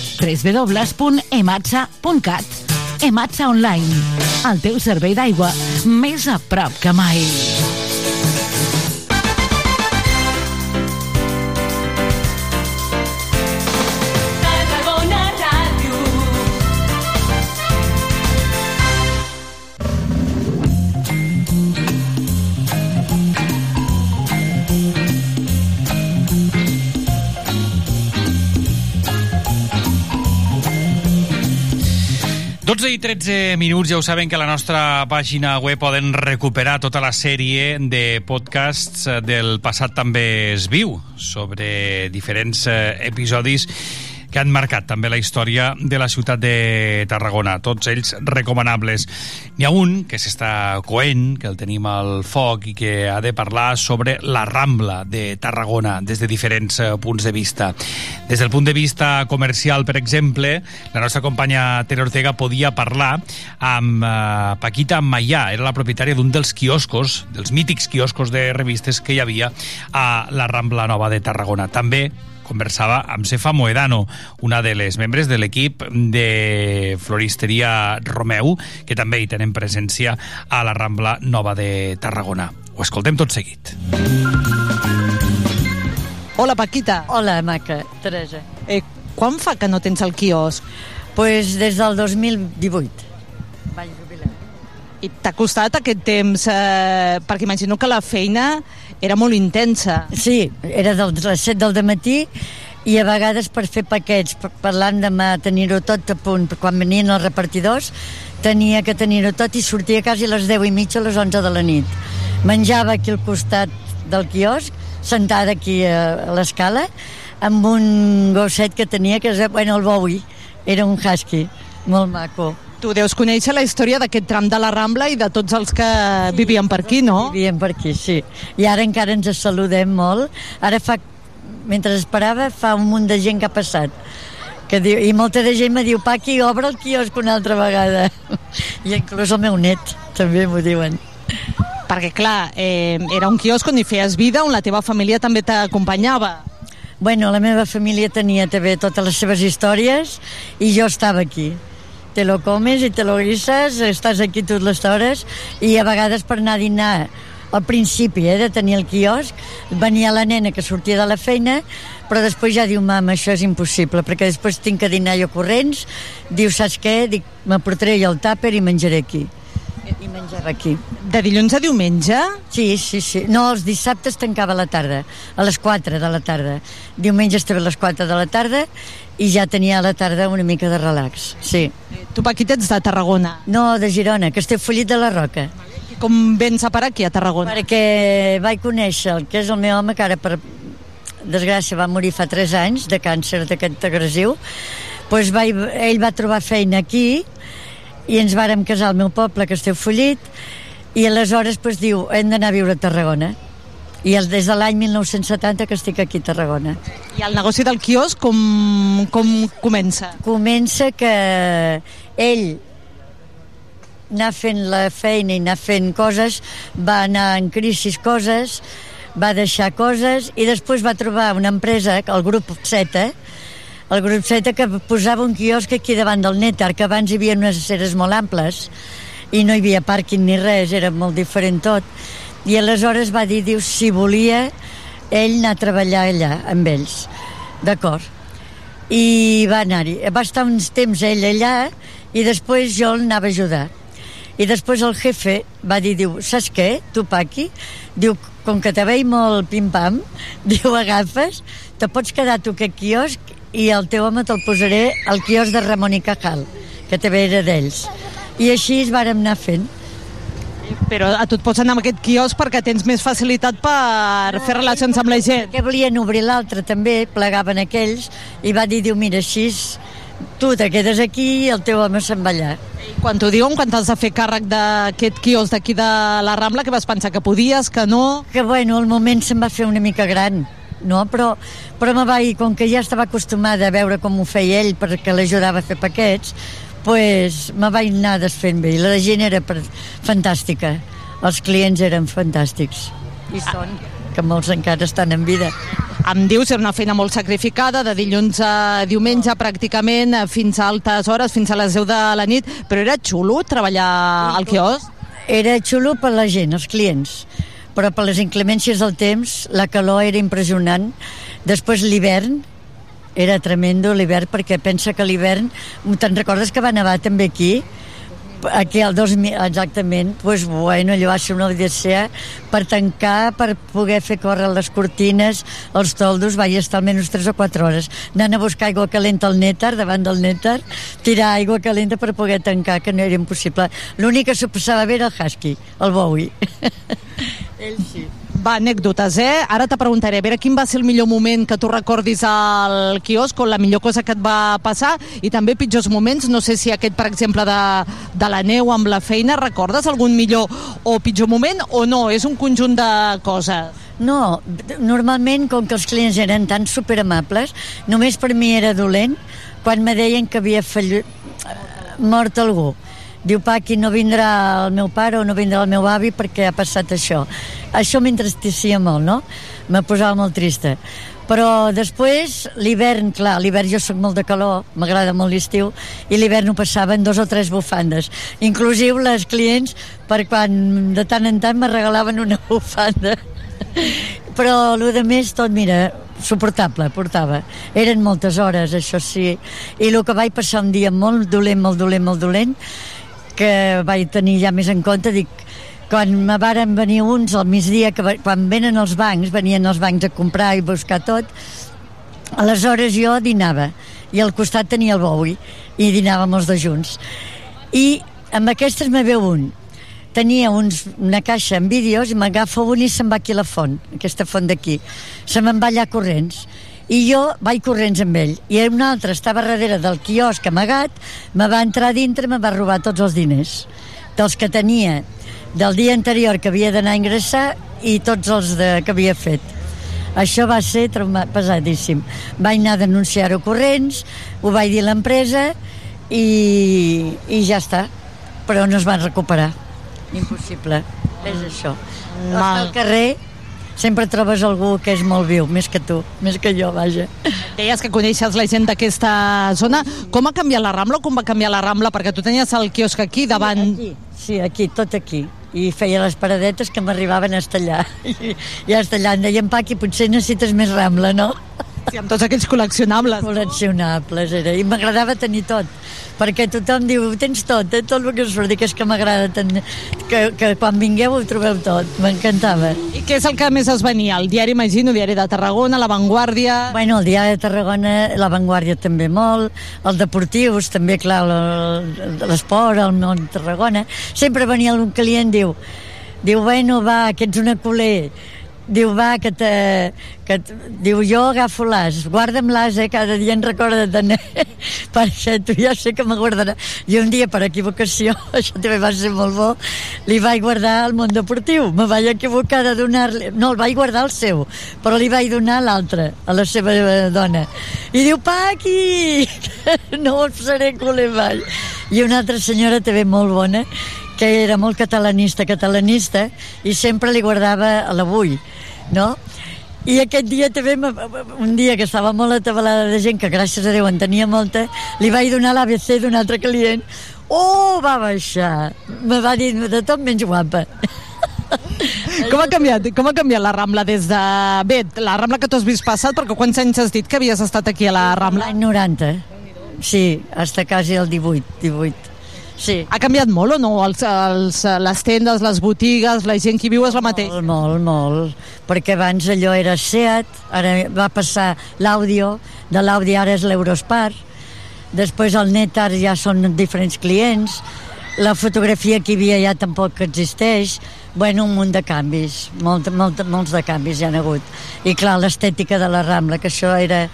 www.ematsa.cat Ematsa Online, el teu servei d'aigua més a prop que mai. 12 i 13 minuts, ja ho saben que a la nostra pàgina web poden recuperar tota la sèrie de podcasts eh, del passat també es viu sobre diferents eh, episodis que han marcat també la història de la ciutat de Tarragona, tots ells recomanables. N'hi ha un que s'està coent, que el tenim al foc i que ha de parlar sobre la Rambla de Tarragona des de diferents eh, punts de vista. Des del punt de vista comercial, per exemple, la nostra companya Tere Ortega podia parlar amb eh, Paquita Maià, era la propietària d'un dels quioscos, dels mítics quioscos de revistes que hi havia a la Rambla Nova de Tarragona. També conversava amb Cefa Moedano, una de les membres de l'equip de floristeria Romeu, que també hi tenen presència a la Rambla Nova de Tarragona. Ho escoltem tot seguit. Hola, Paquita. Hola, maca, Teresa. Eh, quan fa que no tens el quiosc? Pues des del 2018. Vaig jubilar. I t'ha costat aquest temps? Eh, perquè imagino que la feina era molt intensa. Sí, era de les 7 del matí i a vegades per fer paquets, per- parlant de mà, tenir-ho tot a punt, quan venien els repartidors, tenia que tenir-ho tot i sortia quasi a les 10 i mitja a les 11 de la nit. Menjava aquí al costat del quiosc, sentada aquí a, l'escala, amb un gosset que tenia, que és, bueno, el Bowie, era un husky, molt maco. Tu deus conèixer la història d'aquest tram de la Rambla i de tots els que vivien per aquí, no? Vivien per aquí, sí. I ara encara ens saludem molt. Ara fa, mentre esperava, fa un munt de gent que ha passat. Que diu, I molta de gent me diu, Paqui, obre el quiosc una altra vegada. I inclús el meu net, també m'ho diuen. Perquè, clar, eh, era un quiosc on hi feies vida, on la teva família també t'acompanyava. Bueno, la meva família tenia també totes les seves històries i jo estava aquí. Te lo comes i te lo guises, estàs aquí totes les hores i a vegades per anar a dinar al principi eh, de tenir el quiosc, venia la nena que sortia de la feina, però després ja diu, mama, això és impossible, perquè després tinc que dinar jo corrents, diu, saps què? Dic, m'aportaré jo el tàper i menjaré aquí. I menjava aquí. De dilluns a diumenge? Sí, sí, sí. No, els dissabtes tancava a la tarda, a les 4 de la tarda. Diumenge estava a les 4 de la tarda i ja tenia a la tarda una mica de relax, sí. Tu, Paquita, ets de Tarragona? No, de Girona, que estic follit de la Roca. I com vens a parar aquí a Tarragona? Perquè vaig conèixer el que és el meu home, que ara per desgràcia va morir fa 3 anys de càncer d'aquest agressiu. Pues vaig, ell va trobar feina aquí i ens vàrem casar al meu poble, que esteu follit, i aleshores pues, diu, hem d'anar a viure a Tarragona. I el, des de l'any 1970 que estic aquí a Tarragona. I el negoci del quiosc com, com comença? Comença que ell anar fent la feina i anar fent coses, va anar en crisi coses, va deixar coses i després va trobar una empresa, el grup Z, el grup Z que posava un quiosc aquí davant del Netar, que abans hi havia unes aceres molt amples i no hi havia pàrquing ni res, era molt diferent tot. I aleshores va dir, diu, si volia ell anar a treballar allà amb ells. D'acord. I va anar-hi. Va estar uns temps ell allà i després jo el anava a ajudar. I després el jefe va dir, diu, saps què, tu, Paqui? Diu, com que te veig molt pim-pam, diu, agafes, te pots quedar tu aquest quiosc i el teu home te'l posaré al quiosc de Ramon i Cajal, que també era d'ells. I així es vàrem anar fent. Però a tu et pots anar amb aquest quiosc perquè tens més facilitat per fer relacions amb la gent. Que volien obrir l'altre també, plegaven aquells, i va dir, diu, mira, així tu te quedes aquí i el teu home se'n va allà. Quan t'ho diuen, quan t'has de fer càrrec d'aquest quiosc d'aquí de la Rambla, que vas pensar que podies, que no... Que bueno, el moment se'm va fer una mica gran, no? Però, però me va, i com que ja estava acostumada a veure com ho feia ell perquè l'ajudava a fer paquets, pues, me vaig anar desfent bé. I la gent era fantàstica. Els clients eren fantàstics. I són, que molts encara estan en vida. Em dius, era una feina molt sacrificada, de dilluns a diumenge pràcticament, eh, fins a altes hores, fins a les 10 de la nit, però era xulo treballar al quiosc? Era xulo per la gent, els clients, però per les inclemències del temps la calor era impressionant. Després l'hivern, era tremendo l'hivern perquè pensa que l'hivern te'n recordes que va nevar també aquí? Aquí al 2000, exactament. Pues bueno, allò va ser una odissea per tancar, per poder fer córrer les cortines, els toldos vaig estar almenys 3 o 4 hores anant a buscar aigua calenta al nètar, davant del nètar tirar aigua calenta per poder tancar que no era impossible, l'únic que s'ho passava bé era el husky, el Bowie. Ell sí Va, anècdotes, eh? Ara te preguntaré, a veure quin va ser el millor moment que tu recordis al quiosc o la millor cosa que et va passar i també pitjors moments, no sé si aquest, per exemple, de, de la neu amb la feina, recordes algun millor o pitjor moment o no? És un conjunt de coses. No, normalment, com que els clients eren tan superamables, només per mi era dolent quan me deien que havia fallut, mort algú. Diu, Paqui, no vindrà el meu pare o no vindrà el meu avi perquè ha passat això. Això m'entristecia molt, no? Me posava molt trista. Però després, l'hivern, clar, l'hivern jo sóc molt de calor, m'agrada molt l'estiu, i l'hivern ho passava en dos o tres bufandes. Inclusiu les clients, per quan de tant en tant me regalaven una bufanda. Però el de més, tot, mira, suportable, portava. Eren moltes hores, això sí. I el que vaig passar un dia molt dolent, molt dolent, molt dolent, que vaig tenir ja més en compte, dic, quan me varen venir uns al migdia, que quan venen els bancs, venien els bancs a comprar i buscar tot, aleshores jo dinava, i al costat tenia el Bowie, i dinàvem els dos junts. I amb aquestes me veu un, tenia uns, una caixa amb vídeos i m'agafa un i se'n va aquí a la font, aquesta font d'aquí. Se me'n va allà corrents. I jo vaig corrents amb ell. I un altre estava darrere del quiosc amagat, me va entrar dintre i me va robar tots els diners. Dels que tenia del dia anterior que havia d'anar a ingressar i tots els de, que havia fet. Això va ser trauma, pesadíssim. Vaig anar a denunciar-ho corrents, ho vaig dir a l'empresa i, i ja està. Però no es van recuperar. Impossible. És això. Mal. Al carrer sempre trobes algú que és molt viu, més que tu, més que jo, vaja. Deies que coneixes la gent d'aquesta zona. Com ha canviat la Rambla o com va canviar la Rambla? Perquè tu tenies el quiosc aquí davant... Aquí, sí, aquí, tot aquí. i feia les paradetes que m'arribaven a estallar. I, i a estallar em deien, Paqui, potser necessites més Rambla, no? Sí, amb tots aquells col·leccionables. Col·leccionables, era. I m'agradava tenir tot, perquè tothom diu, ho tens tot, eh? tot el que us surt. Dic, és que m'agrada tenir... Que, que quan vingueu ho trobeu tot. M'encantava. I què és el que més es venia? El diari, imagino, Diari de Tarragona, La Vanguardia... Bueno, el diari de Tarragona, La Vanguardia també molt, el Deportius també, clar, el- l'esport, el món de Tarragona. Sempre venia algun client, diu, diu, bueno, va, que ets una culer, diu, va, que te... Que te diu, jo agafo l'as, guarda'm l'as, eh, cada dia en recorda de perquè tu ja sé que me guardarà. I un dia, per equivocació, això també va ser molt bo, li vaig guardar al món deportiu. Me vaig equivocar de donar-li... No, el vaig guardar el seu, però li vaig donar l'altre, a la seva eh, dona. I diu, Paqui, no us posaré culer mai. I una altra senyora també molt bona, que era molt catalanista, catalanista, i sempre li guardava l'avui, no? I aquest dia també, un dia que estava molt atabalada de gent, que gràcies a Déu en tenia molta, li vaig donar l'ABC d'un altre client. Oh, va baixar! Me va dir de tot menys guapa. Com ha canviat, com ha canviat la Rambla des de... Bé, la Rambla que tu has vist passat, perquè quants anys has dit que havies estat aquí a la Rambla? L'any 90. Sí, hasta quasi el 18, 18. Sí. Ha canviat molt o no? Els, els, les tendes, les botigues, la gent que viu és la mateixa? Molt, molt, molt. Perquè abans allò era Seat, ara va passar l'àudio, de l'àudio ara és l'Eurospar, després el net ara ja són diferents clients, la fotografia que hi havia ja tampoc existeix, bueno, un munt de canvis, molt, molt, molts de canvis hi han hagut. I clar, l'estètica de la Rambla, que això era,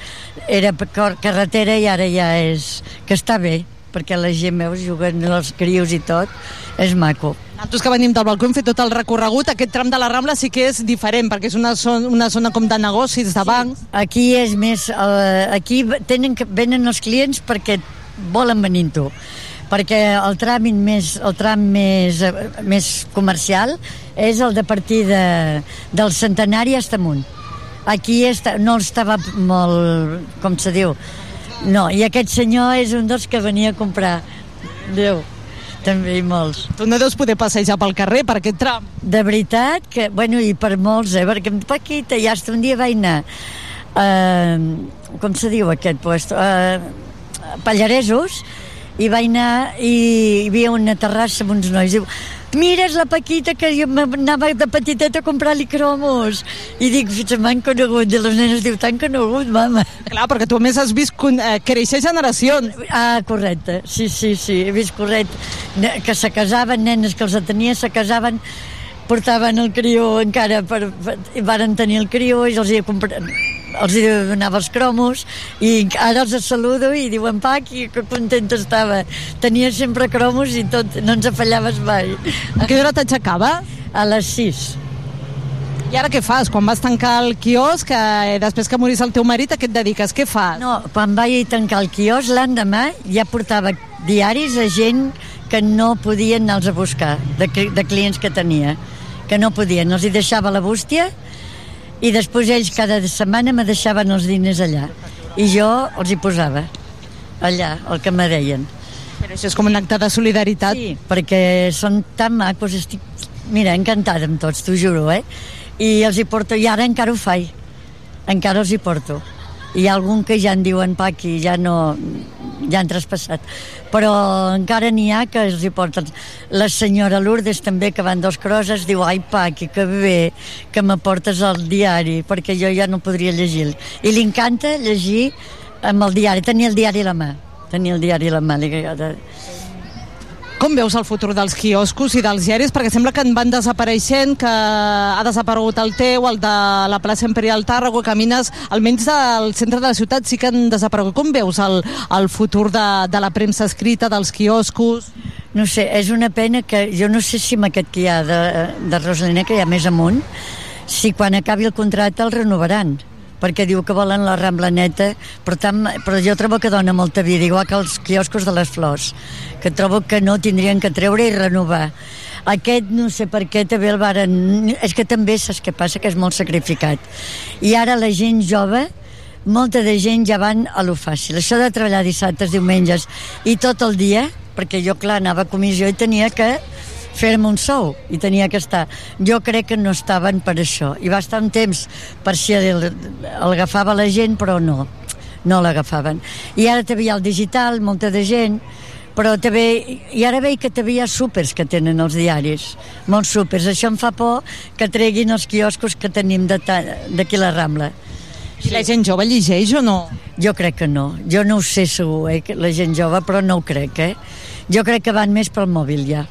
era carretera i ara ja és... que està bé, perquè la gent, veus, juguen els crios i tot, és maco. Nosaltres que venim del balcó hem fet tot el recorregut, aquest tram de la Rambla sí que és diferent, perquè és una zona, una zona com de negocis, de bancs. Aquí és més... Uh, aquí tenen venen els clients perquè volen venir amb tu perquè el tràmit més, el tram més, eh, més comercial és el de partir de, del centenari fins amunt. Aquí està, no estava molt, com se diu, no, i aquest senyor és un dels que venia a comprar. Déu, també i molts. Tu no deus poder passejar pel carrer per aquest tram. De veritat que, bueno, i per molts, eh, perquè Paquita, ja un dia vaig anar, eh, com se diu aquest puesto, eh, Pallaresos, i vaig anar i hi havia una terrassa amb uns nois, diu, mira, és la Paquita que jo m'anava de petiteta a comprar-li cromos. I dic, m'han conegut. I les nenes diu, t'han conegut, mama. Clar, perquè tu a més has vist con- eh, créixer generacions. Ah, correcte, sí, sí, sí, he vist correcte. Que se casaven, nenes que els tenia, se casaven, portaven el crió encara, per, per, i varen tenir el crió i els hi, compra, els donava els cromos i ara els saludo i diuen Paqui, que contenta estava. Tenia sempre cromos i tot, no ens afallaves mai. A quina hora t'aixecava? A les 6. I ara què fas? Quan vas tancar el quiosc, eh, després que morís el teu marit, a què et dediques? Què fas? No, quan vaig tancar el quiosc l'endemà ja portava diaris a gent que no podien anar-los a buscar, de, de clients que tenia, que no podien. Els hi deixava la bústia i després ells cada setmana me deixaven els diners allà. I jo els hi posava allà, el que me deien. Però això és com un acte de solidaritat. Sí, perquè són tan macos, estic, mira, encantada amb tots, t'ho juro, eh? I els hi porto, i ara encara ho faig, encara els hi porto. Hi ha algun que ja en diuen, Paqui, ja no, ja han traspassat. Però encara n'hi ha que els hi porten. La senyora Lourdes també, que van dos crosses, diu, ai, Paqui, que bé que me portes el diari, perquè jo ja no podria llegir. I li encanta llegir amb el diari, tenia el diari a la mà. Tenia el diari a la mà. Li agrada. Com veus el futur dels quioscos i dels diaris? Perquè sembla que en van desapareixent, que ha desaparegut el teu, el de la plaça Imperial Tàrrego, camines, almenys del centre de la ciutat sí que han desaparegut. Com veus el, el futur de, de la premsa escrita, dels quioscos? No sé, és una pena que jo no sé si amb aquest que hi ha de, de Rosalina, que hi ha més amunt, si quan acabi el contracte el renovaran perquè diu que volen la Rambla neta, per tant, però jo trobo que dona molta vida, igual que els quioscos de les flors, que trobo que no tindrien que treure i renovar. Aquest no sé per què també el varen... És que també saps què passa, que és molt sacrificat. I ara la gent jove, molta de gent ja van a lo fàcil. Això de treballar dissabtes, diumenges i tot el dia, perquè jo, clar, anava a comissió i tenia que fer-me un sou i tenia que estar. Jo crec que no estaven per això. I va estar un temps per si l'agafava la gent, però no, no l'agafaven. I ara també hi ha el digital, molta de gent, però també, i ara veig que també hi ha súpers que tenen els diaris, molts súpers. Això em fa por que treguin els quioscos que tenim d'aquí la Rambla. I la gent jove llegeix o no? Jo crec que no. Jo no ho sé segur, eh, la gent jove, però no ho crec, eh? Jo crec que van més pel mòbil ja.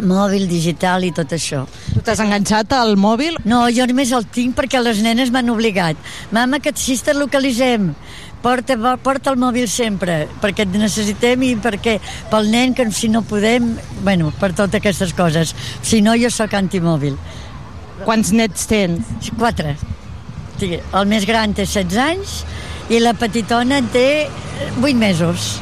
Mòbil, digital i tot això. Tu t'has enganxat al mòbil? No, jo només el tinc perquè les nenes m'han obligat. Mama, que si te localitzem, porta, porta el mòbil sempre, perquè et necessitem i perquè pel nen, que si no podem, bueno, per totes aquestes coses. Si no, jo sóc antimòbil. Quants nets tens? Quatre. El més gran té 16 anys i la petitona té 8 mesos.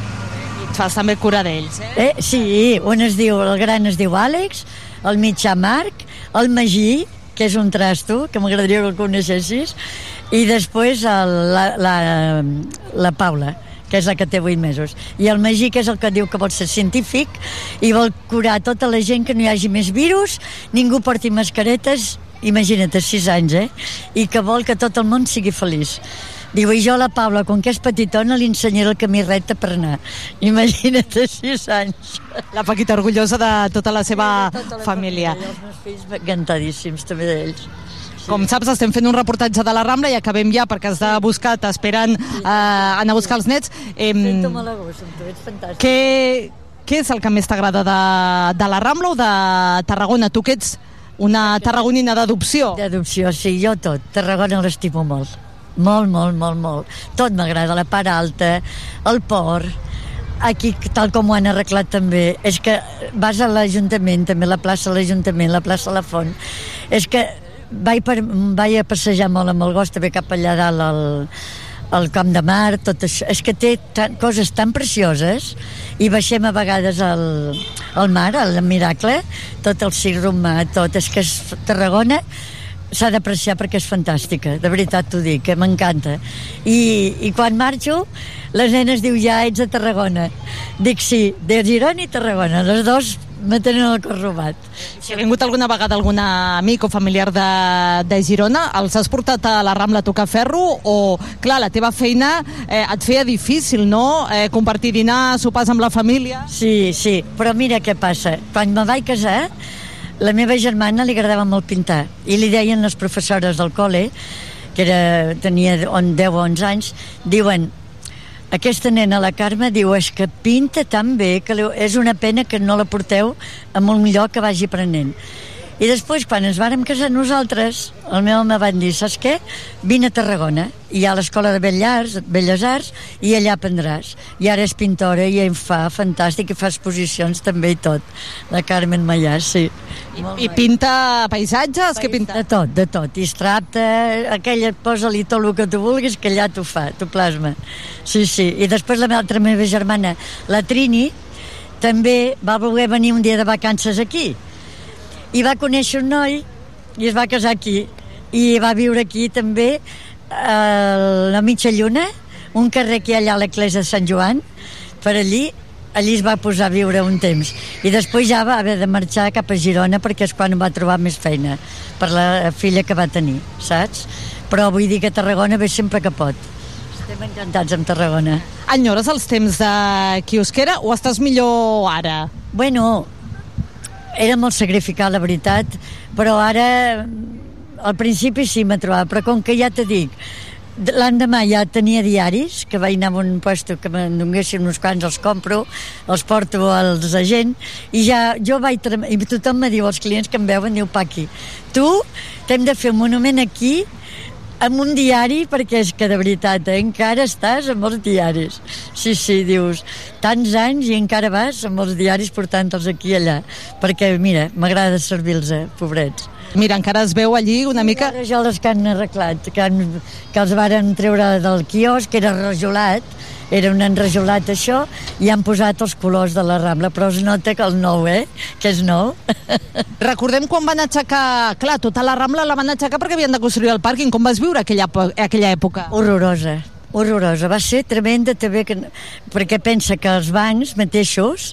Et fas també cura d'ells, eh? Eh, sí, un es diu, el gran es diu Àlex, el mitjà Marc, el Magí, que és un trasto, que m'agradaria que el coneixessis, i després el, la, la, la Paula, que és la que té 8 mesos. I el Magí, que és el que diu que vol ser científic i vol curar tota la gent que no hi hagi més virus, ningú porti mascaretes, imagina't, a 6 anys, eh? I que vol que tot el món sigui feliç. Diu, i jo a la Paula, com que és petitona, li ensenyaré el camí recte per anar. Imagina't, a 6 anys. La Paquita orgullosa de tota la seva família. I els meus fills encantadíssims també d'ells. Com saps, estem fent un reportatge de la Rambla i acabem ja perquè has de buscar, t'esperen eh, anar a buscar els nets. Eh, Sento molt a gust amb tu, ets fantàstic. què, què és el que més t'agrada de, de la Rambla o de Tarragona? Tu que ets una tarragonina d'adopció. D'adopció, sí, jo tot. Tarragona l'estimo molt. Molt, molt, molt, molt. Tot m'agrada, la part alta, el port, aquí, tal com ho han arreglat també, és que vas a l'Ajuntament, també la plaça de l'Ajuntament, la plaça la Font, és que vaig, per, vaig a passejar molt amb el gos, també cap allà dalt al, al Camp de Mar, tot això. És que té tan, coses tan precioses i baixem a vegades al, al mar, al Miracle, tot el circ romà, tot. És que és Tarragona s'ha d'apreciar perquè és fantàstica, de veritat t'ho dic, que m'encanta. I, I quan marxo, les nenes diu ja ets a Tarragona. Dic sí, de Girona i Tarragona, les dos me tenen el cor robat. Si ha vingut alguna vegada algun amic o familiar de, de Girona, els has portat a la Rambla a tocar ferro o, clar, la teva feina eh, et feia difícil, no?, eh, compartir dinar, sopars amb la família. Sí, sí, però mira què passa. Quan me vaig casar, la meva germana li agradava molt pintar i li deien les professores del col·le que era, tenia on 10 o 11 anys diuen aquesta nena, la Carme, diu és que pinta tan bé que és una pena que no la porteu a molt millor que vagi aprenent i després, quan ens vàrem casar nosaltres, el meu home van dir, saps què? Vine a Tarragona, hi ha l'escola de Belles Belles Arts, i allà aprendràs. I ara és pintora i en fa fantàstic, i fa exposicions també i tot. La Carmen Mayà, sí. I, I pinta paisatges? Què pinta? De tot, de tot. I estrapta, aquella, posa-li tot el que tu vulguis, que allà t'ho fa, t'ho plasma. Sí, sí. I després la meva altra meva germana, la Trini, també va voler venir un dia de vacances aquí i va conèixer un noi i es va casar aquí i va viure aquí també a la mitja lluna un carrer que hi ha allà a l'església de Sant Joan per allí allí es va posar a viure un temps i després ja va haver de marxar cap a Girona perquè és quan va trobar més feina per la filla que va tenir, saps? Però vull dir que Tarragona ve sempre que pot. Estem encantats amb Tarragona. Enyores els temps de quiosquera o estàs millor ara? Bueno, era molt sacrificat, la veritat, però ara al principi sí m'ha trobat, però com que ja te dic, l'endemà ja tenia diaris, que vaig anar a un puesto que me'n donguessin uns quants, els compro, els porto als agents, i ja jo vaig... I tothom me diu, els clients que em veuen, diu, Paqui, tu t'hem de fer un monument aquí amb un diari, perquè és que de veritat, eh, encara estàs amb els diaris. Sí, sí, dius, tants anys i encara vas amb els diaris portant-los aquí i allà. Perquè, mira, m'agrada servir-los, eh, pobrets. Mira, encara es veu allí una mica... Ara ja les que han arreglat, que, han, que els varen treure del quiosc, que era enrajolat, era un enrajolat això, i han posat els colors de la Rambla, però es nota que el nou, eh? Que és nou. Recordem quan van aixecar... Clar, tota la Rambla la van aixecar perquè havien de construir el pàrquing. Com vas viure aquella, aquella època? Horrorosa, horrorosa. Va ser tremenda també, que, perquè pensa que els bancs mateixos,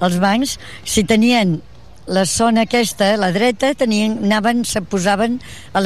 els bancs, si tenien la zona aquesta, la dreta, tenien, anaven, se posaven a